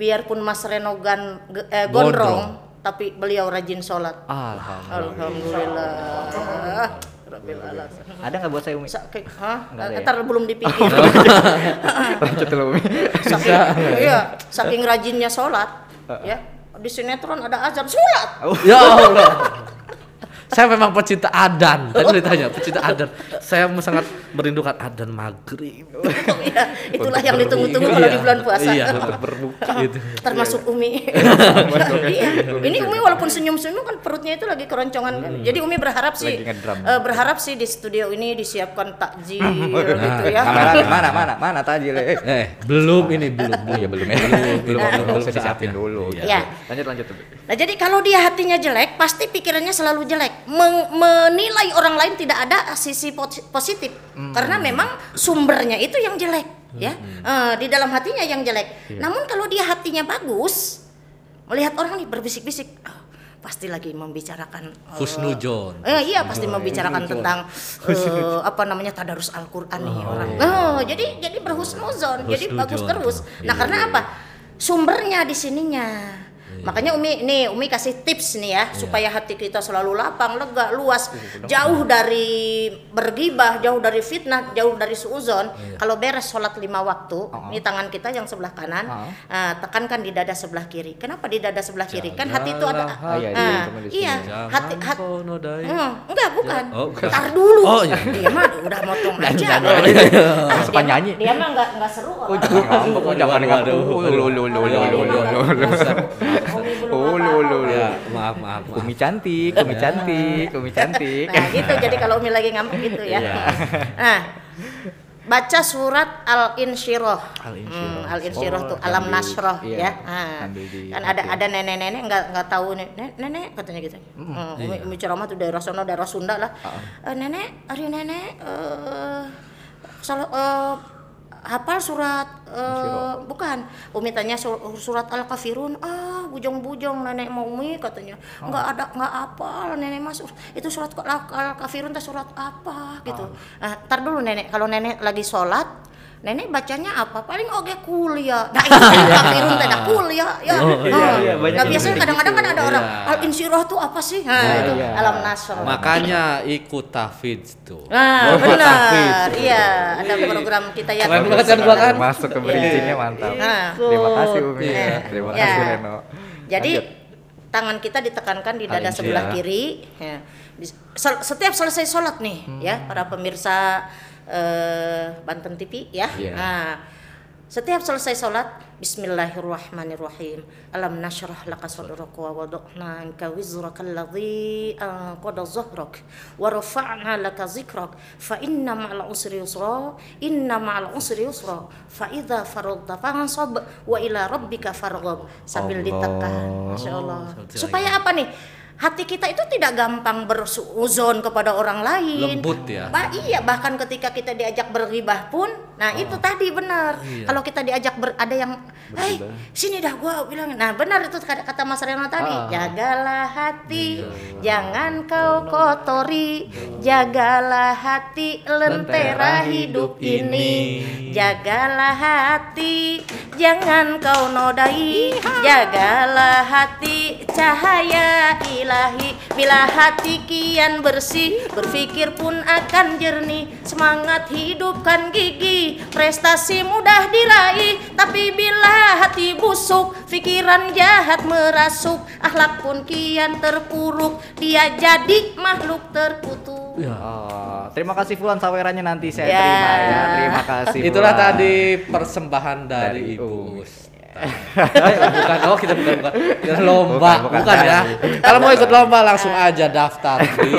Biarpun Mas Reno gan, ge- eh, Gondrong. gondrong, tapi beliau rajin sholat. Alhamdulillah. Alhamdulillah. Rabbil alamin. Ada nggak buat saya Umi? Saking, hah? Nggak ada ya? Ntar belum dipikir. lanjut dulu Umi. saking, iya, saking rajinnya sholat, ya. Di sinetron ada azan sholat. Ya Allah. Saya memang pecinta adan. Tadi ditanya pecinta adan. Saya sangat merindukan adan maghrib. Iya, itulah yang ditunggu-tunggu kalau di bulan puasa. Iya, untuk berbuka gitu. Termasuk Umi. iya. Ini Umi walaupun senyum-senyum kan perutnya itu lagi keroncongan kan. Jadi Umi berharap sih eh, berharap sih di studio ini disiapkan takjil gitu ya. Kamera mana mana mana tadi le. Eh, belum ini belum. Oh iya belum ya. belum belum belum saya disiapin dulu. Iya. Lanjut lanjut Umi. Nah, jadi kalau dia hatinya jelek, pasti pikirannya selalu jelek. Men- menilai orang lain tidak ada sisi pos- positif. Karena memang sumbernya itu yang jelek, ya. Eh, di dalam hatinya yang jelek. Namun kalau dia hatinya bagus, melihat orang nih berbisik-bisik, "Ah, pasti lagi membicarakan eh, Husnujon. Eh, iya pasti membicarakan tentang eh, apa namanya tadarus Al-Qur'an nih orang. Oh, jadi jadi berhusnuzon, jadi bagus terus. Nah, Iya. karena apa? Sumbernya di sininya. Makanya Umi nih Umi kasih tips nih ya supaya hati kita selalu lapang, lega, luas, jauh dari bergibah, jauh dari fitnah, jauh dari suuzon. Kalau beres sholat lima waktu, ini tangan kita yang sebelah kanan, ah, tekankan di dada sebelah kiri. Kenapa di dada sebelah kiri? Kan hati itu ada Ah, iya, iya, di sini. iya, hati hati. Hmm, enggak bukan. Oh, bukan. Dulu. Oh, iya. Dia mah udah motong aja. iya, iya. dia Suka mah- nyanyi. Dia mah enggak enggak seru. Oh, orang. jangan oh, Oh, enggak- Oh, apa-apa. lu, lu. Ya, maaf, maaf, maaf. Umi cantik, Umi cantik, Umi cantik. Nah, gitu. Jadi kalau Umi lagi ngambek gitu ya. Iya. Nah, baca surat Al-Insyirah. Al-Insyirah. Hmm, Al-Insyirah Oh, tuh Alam Nasroh iya, ya. Nah, di- kan ada ada nenek-nenek nggak nggak tahu. Nenek, nenek katanya gitu. Hmm, Umi, iya. Umi ceramah tuh daerah sono daerah Sunda lah. Eh, nenek, hari nenek eh sal- eh, hafal surat eh, bukan. Umi tanya sur- surat Al Kafirun ah bujong-bujong nenek mau Umi katanya. Nggak ada nggak apa nenek masuk. Itu surat Al Kafirun teh surat apa? Gitu. Ah. Tar dulu nenek. Kalau nenek lagi sholat nenek bacanya apa paling oke kuliah nah itu Kafirun teh dah kuliah ya Oh, iya, Ah. iya, banyak nah biasanya gitu. kadang-kadang kan ada orang Iya. Al Insyirah tuh apa sih nah itu iya. Alam Nasr Makanya ikut tahfidz tuh. Nah, Oh, benar. Iya, ada program kita ya. Keren banget kan gua kan? Masuk ke bridgingnya mantap. Nah. Terima kasih Umi. Iya. Terima kasih Reno. Jadi tangan kita ditekankan di dada sebelah kiri. Ya. Setiap selesai sholat nih, Hmm. ya para pemirsa eh, Banten TV ya. Iya. Nah, setiap selesai sholat, Bismillahirrahmanirrahim. Alam nashrah laka sadrak wa wada'na anka wizraka alladhi anqada zahrak wa rafa'na laka zikrak fa inna ma'al usri yusra inna ma'al usri yusra. Fa idza faradta fansab wa ila rabbika farghab. Sambil ditekan Masya Allah. Sambil supaya apa nih hati kita itu tidak gampang bersuuzon kepada orang lain. Lembut ya. Bah, iya bahkan ketika kita diajak bergibah pun nah itu tadi benar. Iya. kalau kita diajak ber, ada yang hei sini dah gua bilang nah benar itu kata, kata Mas Reno tadi. Ah. jagalah hati jangan kau kotori. Jagalah hati lentera hidup ini. jagalah hati jangan kau nodai. Jagalah hati cahaya ilahi bila hati kian bersih berpikir pun akan jernih semangat hidupkan gigi prestasi mudah diraih tapi bila hati busuk pikiran jahat merasuk akhlak pun kian terpuruk dia jadi makhluk terkutuk Ya. Oh, terima kasih Fulan sawerannya nanti saya Ya. terima ya. Terima kasih. Itulah Fulan. tadi persembahan dari, Dari Ibu Umi. Bukan, oh kita bukan, bukan. Kita lomba, Bukan, bukan, bukan. ya. Kalau mau ikut lomba langsung aja daftar di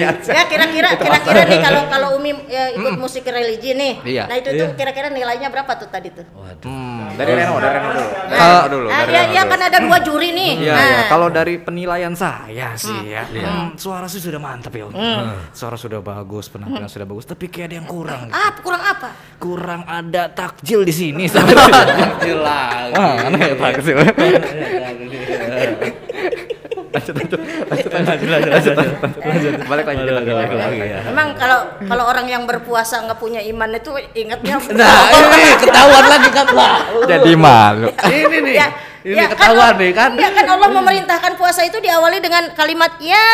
ya kira-kira kira-kira nih kalau kalau Umi ya, ikut musik religi nih Iya. nah itu tuh kira-kira nilainya berapa tuh tadi tuh Waduh. Hmm, dari Reno, dari Reno dulu. Nah, Kalau dulu, ah, dari ya, ya kan ada dua juri nih Iya, Nah. iya. Kalau dari penilaian saya sih ya, hmm, suara sih sudah mantap ya. Om. Suara sudah bagus, penampilan sudah bagus, tapi kayak ada yang kurang. ah kurang apa Kurang ada takjil di sini. Jelas. Wah, aneh ya takjil. lanjut, lanjut, lanjut, lanjut, lanjut, lanjut, lanjut. Balik lagi, Aduh, balik lagi, lagi. Emang kalau kalau orang yang berpuasa nggak punya iman itu ingatnya Nah, ini ketahuan lagi kan lah. Jadi malu. Ini nih. ya, ini ya ketahuan kan, nih kan. Ya kan Allah memerintahkan puasa itu diawali dengan kalimat ya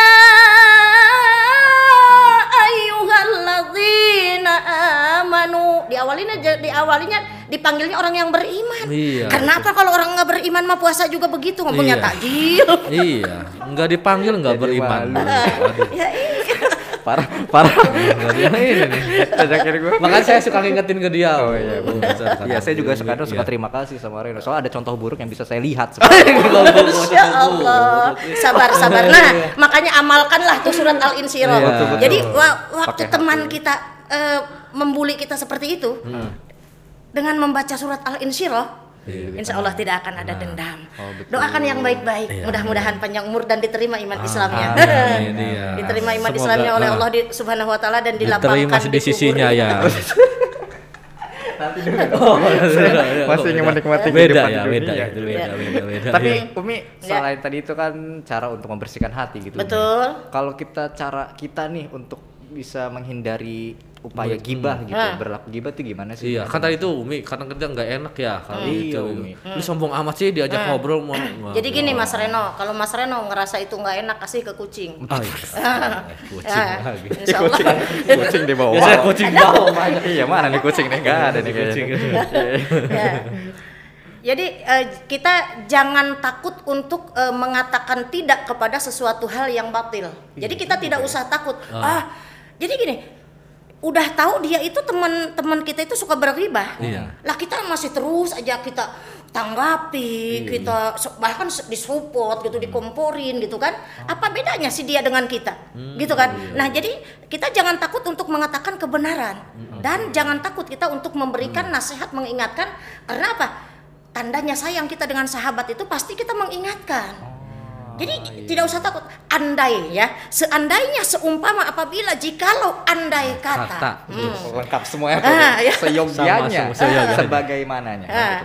ayyuhalladzina amanu. Diawalinya diawalinya dipanggilnya orang yang beriman. Iya. Kenapa kalau orang nggak beriman mah puasa juga begitu ngomongnya Iya. takjil? Iya, enggak dipanggil enggak Jadi beriman. ya iya. Parah, parah. Ini nih. Sejak kiri gue. Makanya saya suka ngingetin ke dia. Oh iya. Iya, saya juga Iya. kadang suka terima kasih sama Reno. Soalnya ada contoh buruk yang bisa saya lihat. Masya Allah, sabar sabar. Nah, makanya amalkanlah tuh surat Al Insyirah. Iya. Jadi wa- waktu teman kita eh, membuli kita seperti itu, dengan membaca surat Al Insyirah, Iya, Insya Allah tidak akan ada dendam. Oh, betul. Doakan yang baik-baik. Iya, Mudah-mudahan panjang umur dan diterima iman Islamnya. amin, iya. diterima iman Semoga, Islamnya oleh ah. Allah di, Subhanahu Wa Taala dan dilapangkan Diterima di sisinya ya. Masih ingin menikmati beda kehidupan ya, di beda dunia. ya, itu beda, beda, beda. Tapi ya. Umi selain tadi itu kan cara untuk membersihkan hati gitu. Betul. Kalau kita cara kita nih untuk bisa menghindari upaya gibah gitu. Ah. Berlaku gibah tuh gimana sih? Iya, kan tadi itu Umi, kadang kadang nggak enak ya kalau Iya, gitu. Umi. Lu sombong amat sih diajak ngobrol mau. Jadi gini Mas Reno, kalau Mas Reno ngerasa itu nggak enak kasih ke kucing. Oh, iya. Eh, kucing Ya, lagi. Allah. kucing di bawah. Biasanya kucing bawah banyak. Iya, mana nih kucing nih? Enggak ada nih kayaknya. Ya. Jadi eh, kita jangan takut untuk eh, mengatakan tidak kepada sesuatu hal yang batil. Jadi kita tidak usah takut. Ah, jadi gini, udah tahu dia itu teman-teman kita itu suka berribah. Iya. Lah kita masih terus aja kita tanggapi, kita so- bahkan disupport gitu, dikomporin gitu kan. Apa bedanya sih dia dengan kita? Gitu kan. Nah, jadi kita jangan takut untuk mengatakan kebenaran dan jangan takut kita untuk memberikan nasihat, mengingatkan karena apa? Tandanya sayang kita dengan sahabat itu pasti kita mengingatkan. Jadi tidak usah takut. Andai ya, seandainya seumpama apabila jikalau andai kata, Kata. Hmm. Lengkap semuanya. Ah, ya. Seyogianya. Sebagaimananya. Nah,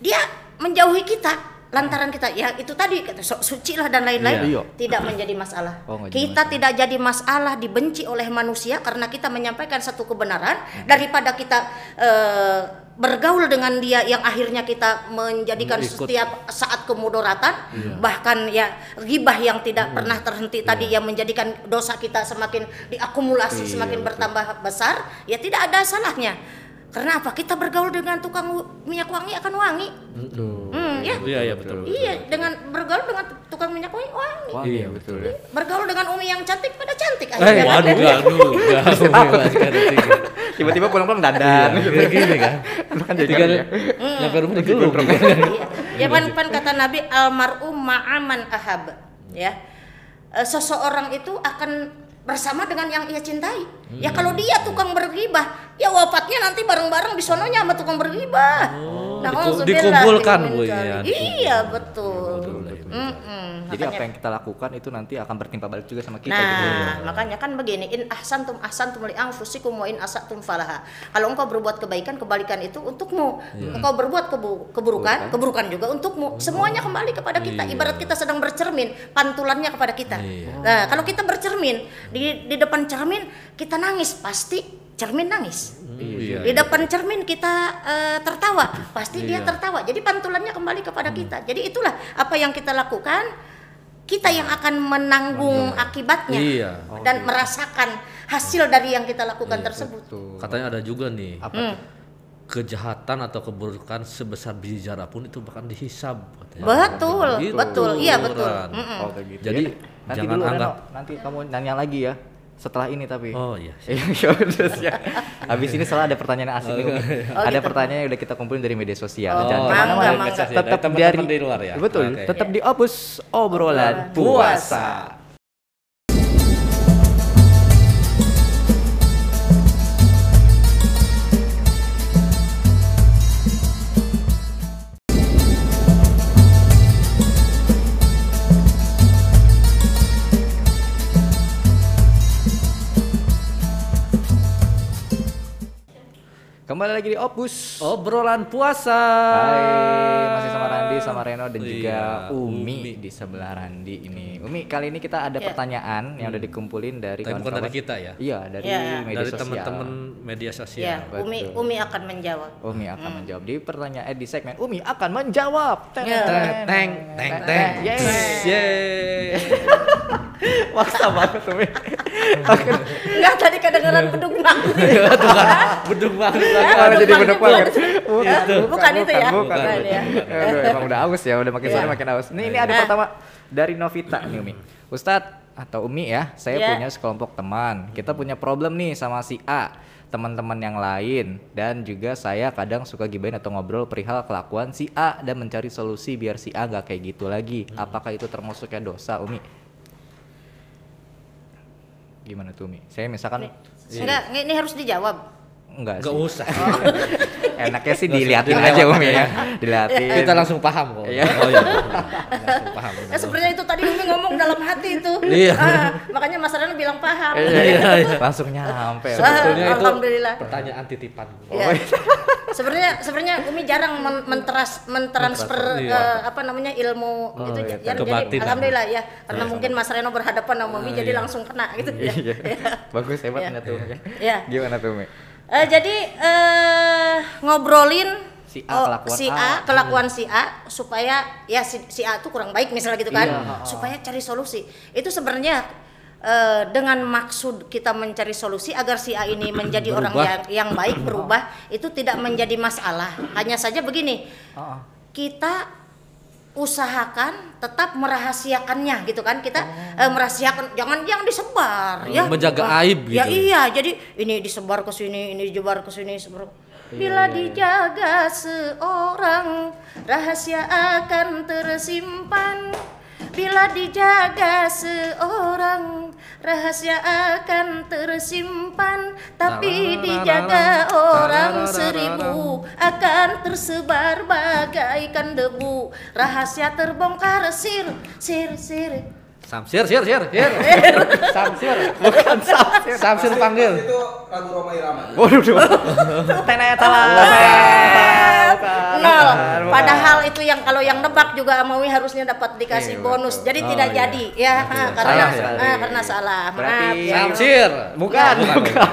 dia menjauhi kita lantaran kita ya itu tadi sok suci lah dan lain-lain. Iya. tidak menjadi masalah. Oh, kita tidak jadi masalah dibenci oleh manusia karena kita menyampaikan satu kebenaran daripada kita eh, bergaul dengan dia yang akhirnya kita menjadikan Ikut. setiap saat kemudoratan bahkan ya gibah yang tidak pernah terhenti tadi yang menjadikan dosa kita semakin diakumulasi Iya, semakin betul. bertambah besar ya tidak ada salahnya. Karena apa? Kita bergaul dengan tukang minyak wangi akan wangi. Hmm, ya Iya, iya betul. iya dengan bergaul dengan tukang minyak wangi wangi Wah, iya betul ya. bergaul dengan umi yang cantik pada cantik Eh, akhirnya kan? waduh, waduh, itu. Tiba-tiba pulang-pulang dandan. Iya, kayak gini kan. Lu kan jadi Tiga ya. nyampe rumah digelung. Iya. Ya pan, pan kata Nabi almarhum ma'aman ahab. Ya. Eh, seseorang itu akan bersama dengan yang ia cintai. Ya kalau dia tukang bergibah, ya wafatnya nanti bareng-bareng di sononya sama tukang bergibah. diku- Na'udzubillah dikumpulkan, Bu, ya. Iya betul. Mm-mm. Jadi Makanya- apa yang kita lakukan itu nanti akan bertimpa balik juga sama kita gitu. Nah, makanya kan begini, in ahsantum ahsantum li anfusikum wa in asatum falaha. Kalau engkau berbuat kebaikan, kebalikan itu untukmu. Engkau berbuat kebu- keburukan, keburukan juga untukmu. Semuanya kembali kepada kita. Ibarat kita sedang bercermin, pantulannya kepada kita. Nah, kalau kita bercermin di di depan cermin kita nangis, pasti cermin nangis. Iya. Di depan cermin kita eh, tertawa, pasti dia tertawa. Jadi pantulannya kembali kepada kita. Jadi itulah apa yang kita lakukan. Kita yang akan menanggung akibatnya Iya. dan merasakan hasil dari yang kita lakukan tersebut. Katanya ada juga nih. Apa Hmm. tuh? Kejahatan atau keburukan sebesar biji jara pun itu bahkan dihisab. katanya. Betul, Gitu. betul, iya betul. Ukuran. Mm-mm. Oh, gitu. Jadi, Ya, nanti jangan dulu Reno, anggap- nanti kamu nanya lagi ya setelah ini tapi. Oh iya. Ya udah siap. Habis ini setelah ada pertanyaan nih. Umi. Oh, ada gitu. pertanyaan yang udah kita kumpulin dari media Oh, sosial. Jangan mangga, ke mana-mana. mangga. Dari Tetap dari di luar ya? Betul. Oke. Tetap di opus obrolan puasa. Kembali lagi di opus. Obrolan puasa. Hai, masih sama Randi, sama Reno dan juga Iya, Umi, Umi. di sebelah Randi ini. Umi, kali ini kita ada Ya. pertanyaan yang udah dikumpulin dari Tapi bukan dari kita ya? Iya, dari Ya. media Dari sosial. teman-teman media sosial. Ya, Umi betul. Umi akan menjawab. Umi akan menjawab di pertanyaan eh, di segmen Umi akan menjawab. Teng, Ya. teng, Teng, teng, teng. Yeay. Yeay. Maksa banget Umi. Enggak tadi kedengeran beduk bang. Tuh kan, bedung banget. Jadi Beduk beduk banget. banget. Ya, bukan itu ya. Bukan, Bukan ya. Emang udah aus ya, udah makin sore Iya. makin aus. Nih ini ada pertama dari Novita nih Umi. Ustadz atau Umi ya, saya Iya. punya sekelompok teman. Kita punya problem nih sama si A, teman-teman yang lain dan juga saya kadang suka gibain atau ngobrol perihal kelakuan si A dan mencari solusi biar si A nggak kayak gitu lagi. Apakah itu termasuknya dosa, Umi? Gimana tuh, Umi? Saya misalkan Enggak, ini harus dijawab. Enggak Enggak sih. usah. Enaknya sih dilihatin aja Umi ya. Dilihatin. Kita langsung paham kok. Iya. Oh iya. langsung paham. Ya sebenarnya itu tadi Umi ngomong dalam hati itu. Iya. Ah, makanya Mas Reno bilang paham. Iya, Iya, iya. Langsung nyampe. Ah, Sebetulnya itu Alhamdulillah. pertanyaan titipan. Ya. Sebenarnya sebenarnya Umi jarang men- menteras mentransfer iya. eh, apa namanya ilmu Oh, itu iya, ya, jadi batin. alhamdulillah ya karena mungkin Mas Reno berhadapan sama Umi jadi langsung kena gitu ya. Iya. Bagus hebat Iya. tuh? Umi? Ya. Gimana tuh Umi? Eh, jadi eh, ngobrolin Si A, kelakuan si A. A, kelakuan si A supaya ya si, si A itu kurang baik misalnya gitu kan, Iya, supaya cari solusi. Itu sebenarnya eh, dengan maksud kita mencari solusi agar si A ini menjadi orang Berubah. yang yang baik berubah itu tidak menjadi masalah. Hanya saja begini, Oh, kita usahakan tetap merahasiakannya gitu kan? Kita eh, merahasiakan jangan yang disebar ya. Menjaga Ah, aib ya gitu. iya jadi ini disebar ke sini ini disebar ke sini sebar. Bila dijaga seorang rahasia akan tersimpan bila dijaga seorang rahasia akan tersimpan. Tapi dijaga orang seribu akan tersebar bagaikan debu. Rahasia terbongkar sir sir sir Samsir, sir, sir, sir. Samsir. Bukan Samsir. Samsir panggil. itu lagu Roma Irama. Waduh, tenaya tawa. nol padahal itu yang kalau yang nebak juga Amawi harusnya dapat dikasih Iya, bonus jadi Oh, tidak iya. jadi ya karena Salah, karena salah Berarti maaf Samsir. Bukan, bukan.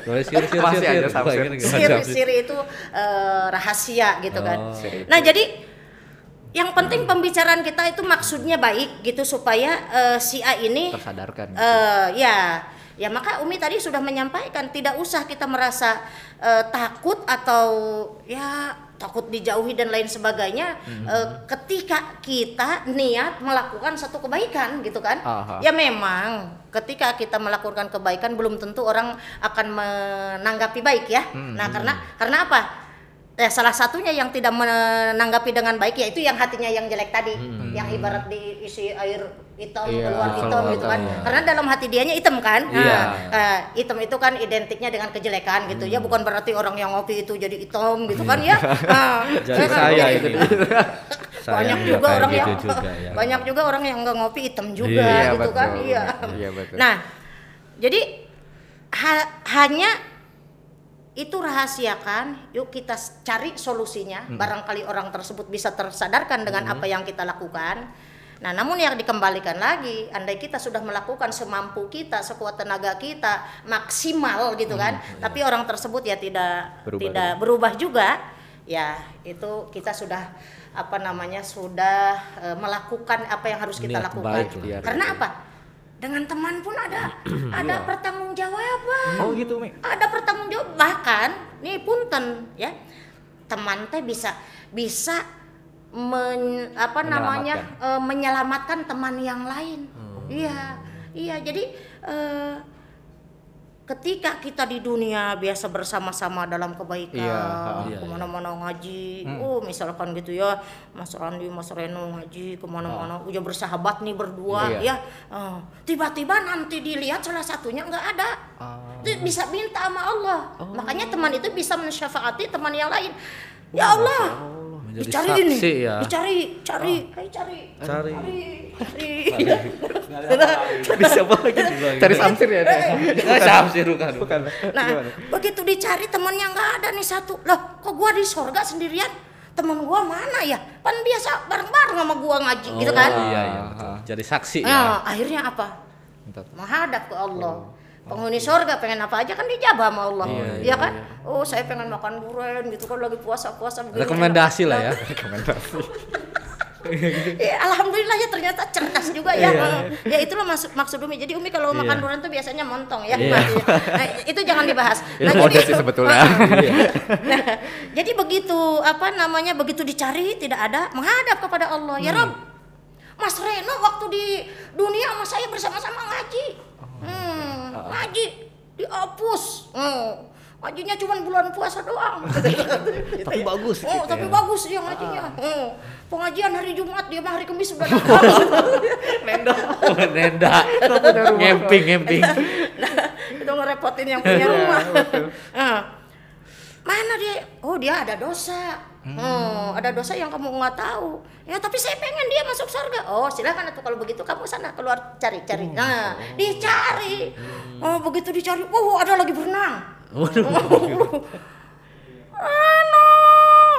Boleh sir, sir, Masih sir, aja sir. Samsir. Gimana, gimana, siri siri itu eh, rahasia gitu kan Oh. Nah jadi yang penting pembicaraan kita itu maksudnya baik gitu supaya eh, si A ini Tersadarkan. eh ya ya maka Umi tadi sudah menyampaikan tidak usah kita merasa eh, takut atau ya takut dijauhi dan lain sebagainya eh, ketika kita niat melakukan satu kebaikan gitu kan. Aha. ya memang ketika kita melakukan kebaikan belum tentu orang akan menanggapi baik ya. Nah karena karena apa ya salah satunya yang tidak menanggapi dengan baik yaitu yang hatinya yang jelek tadi yang ibarat diisi air hitam Iya, keluar hitam gitu kan iya. karena dalam hati dianya hitam kan Iya. Nah, eh, hitam itu kan identiknya dengan kejelekan gitu ya bukan berarti orang yang ngopi itu jadi hitam gitu kan ya Nah, Jadi ya kan? saya itu. Saya banyak juga orang gitu yang juga, ya. banyak juga orang yang nggak ngopi hitam juga Iya, gitu betul. kan iya Iya, betul. nah jadi ha- hanya itu rahasiakan yuk kita cari solusinya. Hmm. barangkali orang tersebut bisa tersadarkan dengan apa yang kita lakukan. Nah namun yang dikembalikan lagi andai kita sudah melakukan semampu kita sekuat tenaga kita maksimal gitu kan tapi orang tersebut ya tidak Hmm, Berubah tidak berubah juga ya itu kita sudah apa namanya sudah eh, melakukan apa yang harus kita Niat lakukan. baik. Iya, karena apa dengan teman pun ada ada pertanggungjawaban Oh gitu, Mi. ada pertanggungjawab bahkan nih punten ya. Teman teh bisa bisa men, apa namanya eh, menyelamatkan teman yang lain. Iya iya. Jadi eh, ketika kita di dunia biasa bersama-sama dalam kebaikan Iya, iya, ke mana-mana ngaji oh misalkan gitu ya Mas Randi Mas Reno ngaji ke mana-mana udah bersahabat nih berdua Iya. ya. Eh, tiba-tiba nanti dilihat salah satunya nggak ada. Itu bisa minta sama Allah. Makanya teman itu bisa mensyafaati teman yang lain. Ya Allah, Menjadi dicari saksi ini, ya. dicari, cari, ayo cari, Cari. cari. Cari siapa lagi? Cari samsir ya. Eh, Samsir bukan. Bukan. Nah, begitu dicari temannya nggak ada nih satu. Loh, kok gua di sorga sendirian? Teman gua mana ya? Kan biasa bareng-bareng sama gua ngaji gitu kan. Oh, Iya, iya. betul. Jadi saksi ya. Nah, akhirnya apa? Menghadap ke Allah. Penghuni sorga pengen apa aja kan dijabah sama Allah, Iya, ya iya, kan? Oh saya pengen makan durian gitu kan lagi puasa puasa. begini, Rekomendasi enak. lah ya. Ya, alhamdulillah ya ternyata cerdas juga ya. Iya. Ya itulah maksud maksud Umi. Jadi Umi kalau makan Iya. durian tuh biasanya montong ya. Iya. Nah, itu jangan dibahas. Itu Nah, mode sih sebetulnya. Nah, jadi begitu apa namanya begitu dicari tidak ada menghadap kepada Allah. Ya Rob, Mas Reno waktu di dunia sama saya bersama-sama ngaji. Hmm, ngaji dihapus. Hmm. Ngajinya cuma bulan puasa doang. Tapi bagus Oh, gitu tapi ya. bagus dia ngajinya. Hmm. Pengajian hari Jumat dia mah hari Kamis sudah. Oh, Nenda. Ngemping, ngemping. nah, itu ngerepotin yang punya rumah. Nah, mana dia? Oh dia ada dosa. Oh, ada dosa yang kamu nggak tahu. Ya tapi saya pengen dia masuk surga. Oh silakan atau kalau begitu kamu sana keluar cari cari. Nah dicari. Oh begitu dicari. Oh ada lagi berenang. Waduh. Reno,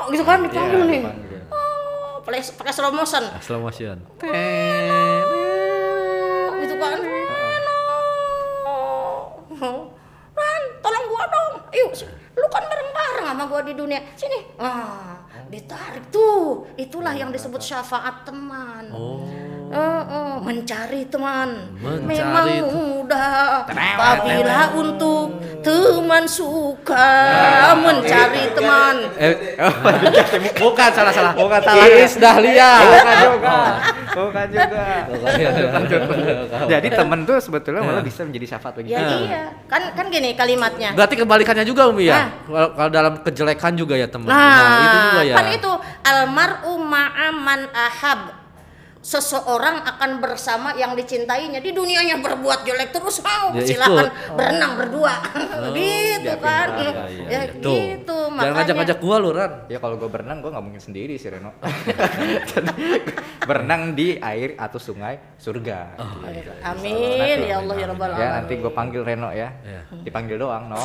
gitu kan dipanggil Iya, nih. dipanggil. Oh, pakai pakai slow motion. Slow motion. gitu kan Reno Ran tolong gua dong ayo lu kan bareng-bareng sama gua di dunia sini ah ditarik tuh itulah yang disebut syafaat teman Oh. Eh, eh, mencari teman Mencari memang te- mudah apabila untuk teman suka mencari teman Eh, bukan salah salah. Bukan salah. Iis Dahlia. Bukan juga. Bukan juga. Jadi temen tuh sebetulnya malah bisa menjadi syafaat bagi ya iya kan kan gini kalimatnya Berarti kebalikannya juga Umi ya. Nah. Kalau kalau dalam kejelekan juga ya teman. Nah, itu juga ya. kan itu almaru ma'aman ahab. Seseorang akan bersama yang dicintainya di dunianya berbuat jelek terus mau Ya, silakan ikut. berenang berdua. gitu ya, kan. Iya, iya, ya iya. Tuh. gitu Jangan makanya. ngajak-ngajak gua lu, Ran. Ya kalau gue berenang gue nggak mungkin sendiri sih Reno. berenang di air atau sungai surga. Gitu. Amin ya Allah ya rabbal Ya nanti gue panggil Reno ya. Iya. Dipanggil doang, no.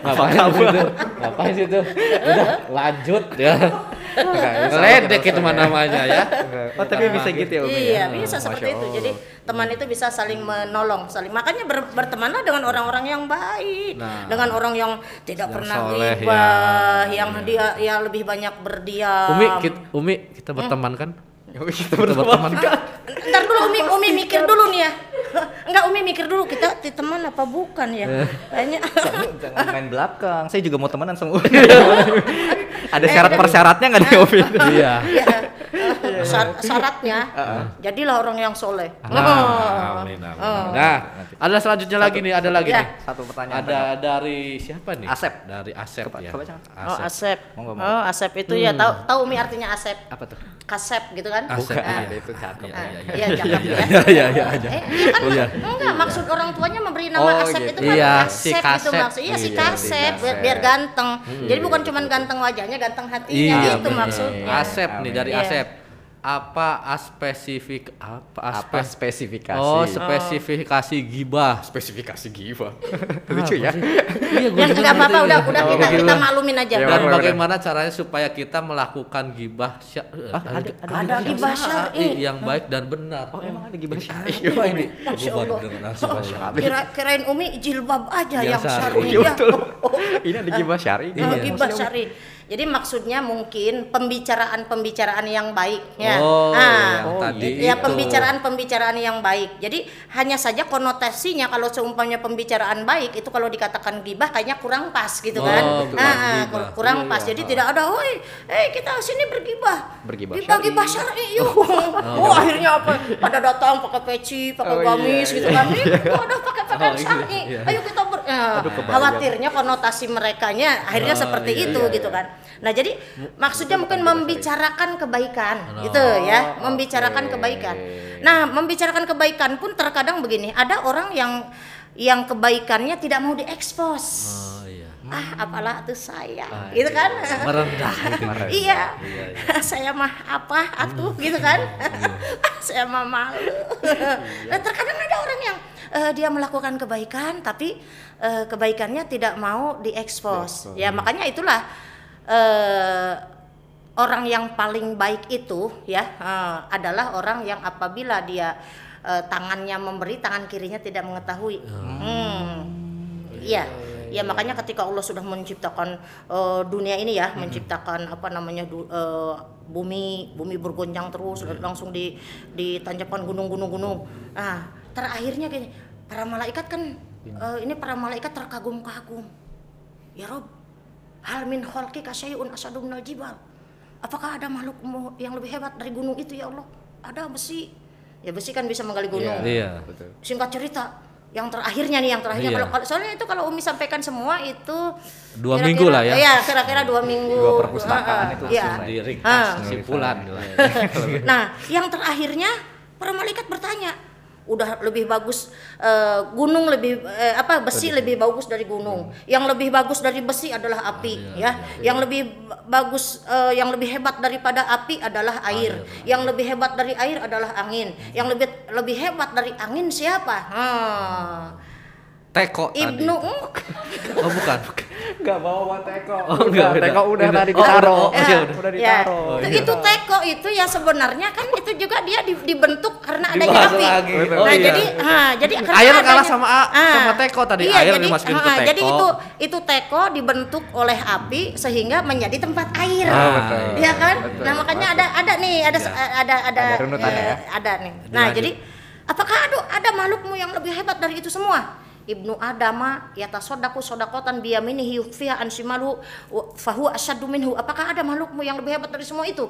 Ngapain situ? Ngapain situ? Udah lanjut ya. Ledek itu mah namanya ya. Oh tapi bisa gitu ya Umi Iya, ya? bisa seperti itu. Jadi teman itu bisa saling menolong, saling. Makanya ber- bertemanlah dengan orang-orang yang baik, Nah. dengan orang yang tidak Yang pernah soleh, ghibah, ya. yang dia ya lebih banyak berdiam. Umi, kita, Umi, kita berteman kan? Ya, Umi, kita berteman. berteman. Ntar dulu Umi, Umi mikir dulu nih ya. Enggak Umi mikir dulu kita di teman apa bukan ya? Kayaknya Jangan main belakang. Saya juga mau temenan sama Umi. Ada syarat persyaratnya nggak nih Umi? Iya. Ya, eh, syarat- syaratnya jadilah orang yang soleh. Nah, amin, amin. Oh. Nah, ada selanjutnya lagi nih, ada lagi Ya. nih. Satu pertanyaan. Ada dari siapa nih? Asep. Dari Asep Coba- ya. jangan. Oh, Asep. Monggo, monggo. Oh, Asep itu ya tahu tahu Umi artinya Asep. Apa tuh? Kasep gitu kan? Asep, Bukan, iya. itu cakep. Iya, iya, Iya, ya. Iya, iya, iya, iya. Eh, iya kan Oh, iya. enggak maksud orang tuanya memberi nama Oh, Asep gitu. itu kan Iya, Asep si itu Kasep. maksud. Iya, si Iya, Kasep biar, Kasep. ganteng. Jadi bukan cuma ganteng wajahnya, ganteng hatinya Iya, gitu maksudnya. Asep nih dari Iya. Asep. Apa spesifik apa Apa aspek spesifikasi? Oh, spesifikasi gibah. spesifikasi giva. Lucu ya. Iya, juga enggak apa-apa udah udah Oh, kita kita maklumin aja. Ya, Dan bener-bener. bagaimana caranya supaya kita melakukan gibah sya- ada, Ada gibah syar'i. yang baik dan benar. Oh, emang ada giba syar'i? Apa ini? Baru dengar langsung. Kira kirain Umi jilbab aja Yang syar'i. syar'i. Iya Ya. betul. Ini ada giba syar'i. Oh, Iya. gibah syari. Jadi maksudnya mungkin pembicaraan-pembicaraan yang baik ya. Oh, Nah, yang tadi ya itu. pembicaraan-pembicaraan yang baik. Jadi hanya saja konotasinya kalau seumpamanya pembicaraan baik itu kalau dikatakan gibah kayaknya kurang pas gitu Oh, kan. betul. Nah, Gibah. kurang Iya, pas. iya. Jadi tidak ada, "Woi, eh kita sini bergibah." Bergibah Gibah syar'i. gibah syar'i yuk. Oh, akhirnya apa? Pada datang pakai peci, pakai Oh, iya, gamis gitu kan. Ini ada pakai pakaian Oh, iya, syar'i. iya. Ayo kita ya, kebayang. khawatirnya konotasi merekanya akhirnya Oh, seperti iya, itu iya, gitu iya. kan. Nah, jadi maksudnya mungkin membicarakan kebaikan gitu ya, membicarakan oke. kebaikan. Nah, membicarakan kebaikan pun terkadang begini, ada orang yang yang kebaikannya tidak mau diekspos. Oh iya. Ah, apalah tuh saya, Ah, gitu kan? Merendah gitu. iya, saya mah apa atuh gitu kan? saya mah malu. nah, terkadang ada orang yang eh, dia melakukan kebaikan tapi eh, kebaikannya tidak mau diekspos. Ya makanya itulah eh, orang yang paling baik itu ya eh, adalah orang yang apabila dia eh, tangannya memberi, tangan kirinya tidak mengetahui. Hmm. Iya. Ya makanya ketika Allah sudah menciptakan eh, dunia ini ya, menciptakan apa namanya du- eh, bumi, bumi bergonjang terus lalu langsung di ditancapkan gunung-gunung gunung. Nah, terakhirnya gini, para malaikat kan eh, ini para malaikat terkagum-kagum. Ya Rob, hal min khalqi kasyai'un asadu minal jibal. Apakah ada makhluk yang lebih hebat dari gunung itu ya Allah? Ada besi. Ya besi kan bisa menggali gunung Iya. Betul. singkat cerita yang terakhirnya nih yang terakhirnya Iya. kalau kalau soalnya itu kalau Umi sampaikan semua itu Dua kira-kira- minggu lah ya. Iya, kira-kira dua minggu. Dua perpustakaan Ah, itu Iya. Di ringkas kesimpulan. nah, yang terakhirnya para malaikat bertanya, udah lebih bagus eh, gunung lebih eh, apa besi lebih bagus dari gunung. Yang lebih bagus dari besi adalah api ya. Yang lebih ba- bagus eh, yang lebih hebat daripada api adalah air. Yang lebih hebat dari air adalah angin. Yang lebih lebih hebat dari angin siapa? Hmm. Teko tadi. Ibnu Oh bukan. Enggak bawa teko. Oh, enggak, beda. teko udah tadi Oh, ditaruh. oh, Ya, iya, udah ya. ditaruh. Oh, Itu- iya. itu teko itu ya sebenarnya kan itu juga dia di- dibentuk karena adanya Dibahas api. lagi. Oh nah, iya. jadi ah, jadi karena Air kalah sama A- sama teko tadi. Iya, Air jadi, dimasukin ke ah, Jadi teko. itu itu teko dibentuk oleh api sehingga menjadi tempat air. Ah, betul. Iya kan? Betul. Nah, makanya ada ada nih, ada Ya. ada ada Ada eh, ya. Ada nih. Nah, jadi apakah ada ada makhlukmu yang lebih hebat dari itu semua? Ibnu Adama yatasodaku sodakotan biyaminihi yukfiha ansimalu fahu asyadu minhu. Apakah ada makhlukmu yang lebih hebat dari semua itu?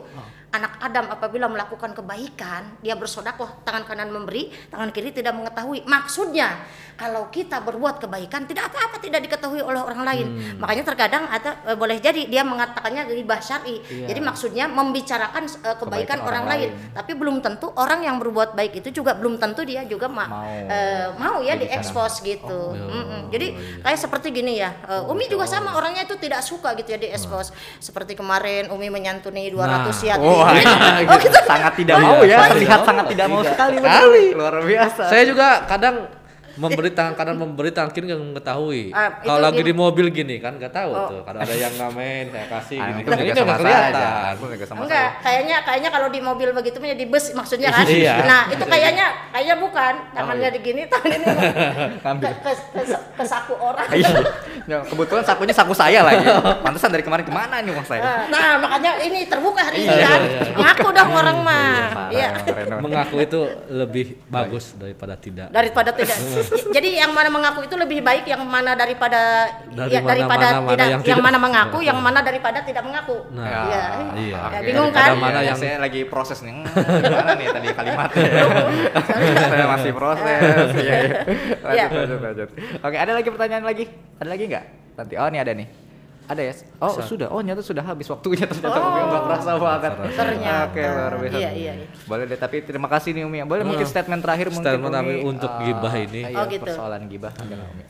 Anak Adam apabila melakukan kebaikan, dia bersodakoh, tangan kanan memberi, tangan kiri tidak mengetahui. Maksudnya, kalau kita berbuat kebaikan, tidak apa-apa tidak diketahui oleh orang lain. Makanya terkadang ada eh, boleh jadi dia mengatakannya ribah syar'i. Iya. Jadi maksudnya membicarakan eh, kebaikan, orang, lain. Tapi belum tentu orang yang berbuat baik itu juga belum tentu dia juga ma- Mau. eh, mau ya diekspos gitu. Oh, iya. Mm-mm. Jadi kayak seperti gini ya. eh, Umi juga sama orangnya itu tidak suka gitu ya diekspos. Seperti kemarin Umi menyantuni 200 Nah. yati. Wah, oh gitu. sangat tidak Oh, mau iya. ya, Oh, terlihat iya. sangat tidak mau sekali. Sekali. Luar biasa. Saya juga kadang memberi tangan kanan memberi tangan kiri nggak mengetahui. Ah, itu Kalau lagi gini. di mobil gini kan nggak tahu Oh. tuh. Kalau ada yang ngamen saya kasih Ah, gini. itu juga ini sama nggak kelihatan. Enggak, kayaknya kayaknya kalau di mobil begitu menjadi bus maksudnya kan. Iya. Nah, itu kayaknya kayaknya bukan. Tangannya iya. digini, tangan ini ke, ke, ke, ke saku orang. Iya. Ya, kebetulan sakunya saku saya lagi. Pantesan dari kemarin ke mana nih uang saya? Nah, makanya ini terbuka hari ini Iya, kan. iya, iya. Ngaku dong orang mah. Iya. Mengaku itu lebih bagus daripada tidak. Daripada tidak. Jadi yang mana mengaku itu lebih baik yang mana daripada Dari ya, mana- daripada mana- mana tidak yang yang, tidak. mana mengaku, yang mana daripada tidak mengaku. Nah, Iya. iya. Ya, Oke. bingung Daripada kan? mana Iya, yang- saya lagi proses nih. Hmm, gimana nih tadi kalimatnya? saya masih proses. Iya, iya. Lanjut, Iya. lanjut, lanjut. Oke, ada lagi pertanyaan lagi? Ada lagi nggak? Nanti oh nih ada nih. Ada ya? Oh Bisa. sudah. Oh ternyata sudah habis waktunya ternyata Oh. Umi nggak kerasa banget. Ternyata. Oke luar biasa. Iya, iya, iya. Boleh deh. Tapi terima kasih nih Umi. Boleh mungkin Hmm. statement terakhir mungkin Statement Umi, kami untuk eh, gibah ini. iya, Oh, gitu. Persoalan gibah. Gimana, Umi?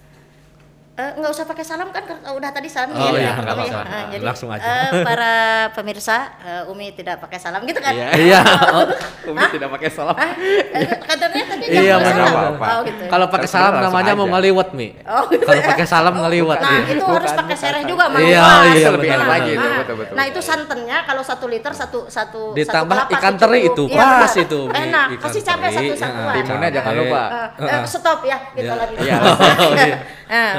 Eh, nggak usah pakai salam kan karena udah tadi salam Oh, ya. iya, nggak Umi, apa-apa. eh, jadi Langsung aja. eh, para pemirsa eh, Umi tidak pakai salam gitu kan? Iya. Iya. Umi tidak pakai salam. Eh, Katanya Iya, benar, salam. Pak. Oh gitu. Kalau pakai salam namanya mau ngeliwat, Mi. Oh, gitu Kalau ya. pakai salam ngeliwat Nah, iya. itu Bukan, harus pakai sereh juga mau Iya, iya, lebih enak lagi itu, Nah, betul betul. Nah itu santannya kalau satu liter satu satu Ditambah ikan teri itu, Iya, pas itu. Enak. Kasih cabai satu satuan. ya. Timunnya jangan lupa. Eh, eh, stop ya kita Iya. lagi. Iya. Oh, iya. Eh,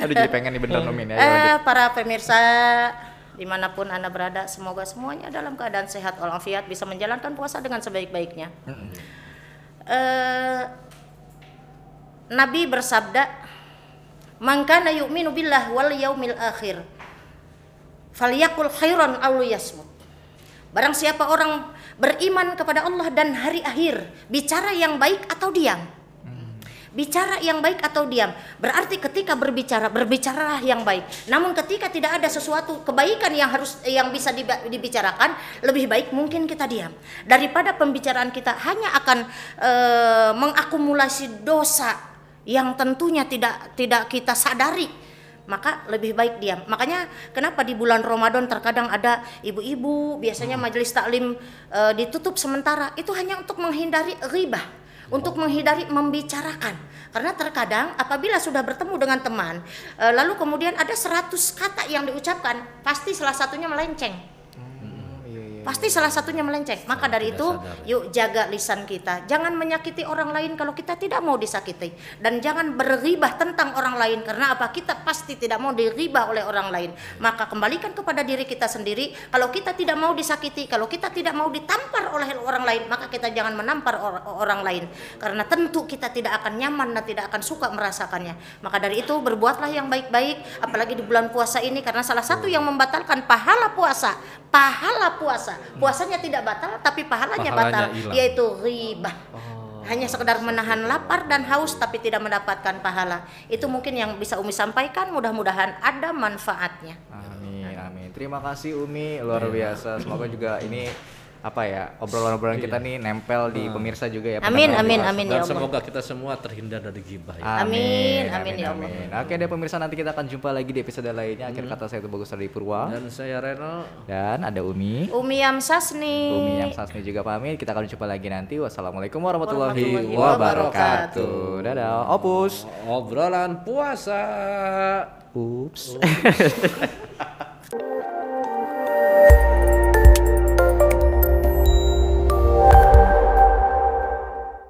Aduh jadi pengen nih bener. Ayo eh, lanjut. para pemirsa di mana pun anda berada semoga semuanya dalam keadaan sehat walafiat bisa menjalankan puasa dengan sebaik-baiknya. Eh, Nabi bersabda, "Man kana yu'minu billah wal yaumil akhir, falyakul khairan aw liyasmut." Barang siapa orang beriman kepada Allah dan hari akhir, bicara yang baik atau diam. Bicara yang baik atau diam. Berarti ketika berbicara, berbicaralah yang baik. Namun ketika tidak ada sesuatu kebaikan yang harus yang bisa dibicarakan, lebih baik mungkin kita diam. Daripada pembicaraan kita hanya akan eh, mengakumulasi dosa yang tentunya tidak tidak kita sadari maka lebih baik diam. Makanya kenapa di bulan Ramadan terkadang ada ibu-ibu biasanya majelis taklim eh, ditutup sementara itu hanya untuk menghindari ghibah untuk menghindari membicarakan. Karena terkadang apabila sudah bertemu dengan teman eh, lalu kemudian ada 100 kata yang diucapkan pasti salah satunya melenceng pasti salah satunya melenceng. Maka dari itu sadar. yuk jaga lisan kita. Jangan menyakiti orang lain kalau kita tidak mau disakiti. Dan jangan berribah tentang orang lain karena apa? Kita pasti tidak mau diribah oleh orang lain. Maka kembalikan kepada diri kita sendiri. Kalau kita tidak mau disakiti kalau kita tidak mau ditampar oleh orang lain maka kita jangan menampar or- orang lain. Karena tentu kita tidak akan nyaman dan tidak akan suka merasakannya. Maka dari itu berbuatlah yang baik-baik apalagi di bulan puasa ini karena salah satu yang membatalkan pahala puasa pahala puasa puasanya tidak batal tapi pahalanya, Pahalanya batal hilang. yaitu ribah hanya sekedar menahan lapar dan haus tapi tidak mendapatkan pahala. Itu mungkin yang bisa Umi sampaikan mudah-mudahan ada manfaatnya. Amin, amin. Terima kasih Umi, luar biasa. Semoga juga ini apa ya obrolan-obrolan kita nih nempel di pemirsa juga ya. Amin, amin, amin ya Allah. semoga kita semua terhindar dari gibah ya. Amin, amin ya Allah. amin. Oke deh pemirsa nanti kita akan jumpa lagi di episode lainnya. Akhir kata saya itu bagus dari Purwa Dan saya Reno. dan ada Umi. Umi Amsasni. Umi yang Sasmi juga pamit. Kita akan jumpa lagi nanti. Wassalamualaikum warahmatullahi, Warahmatullahi wabarakatuh. Dadah. Opus. Obrolan puasa. Ups.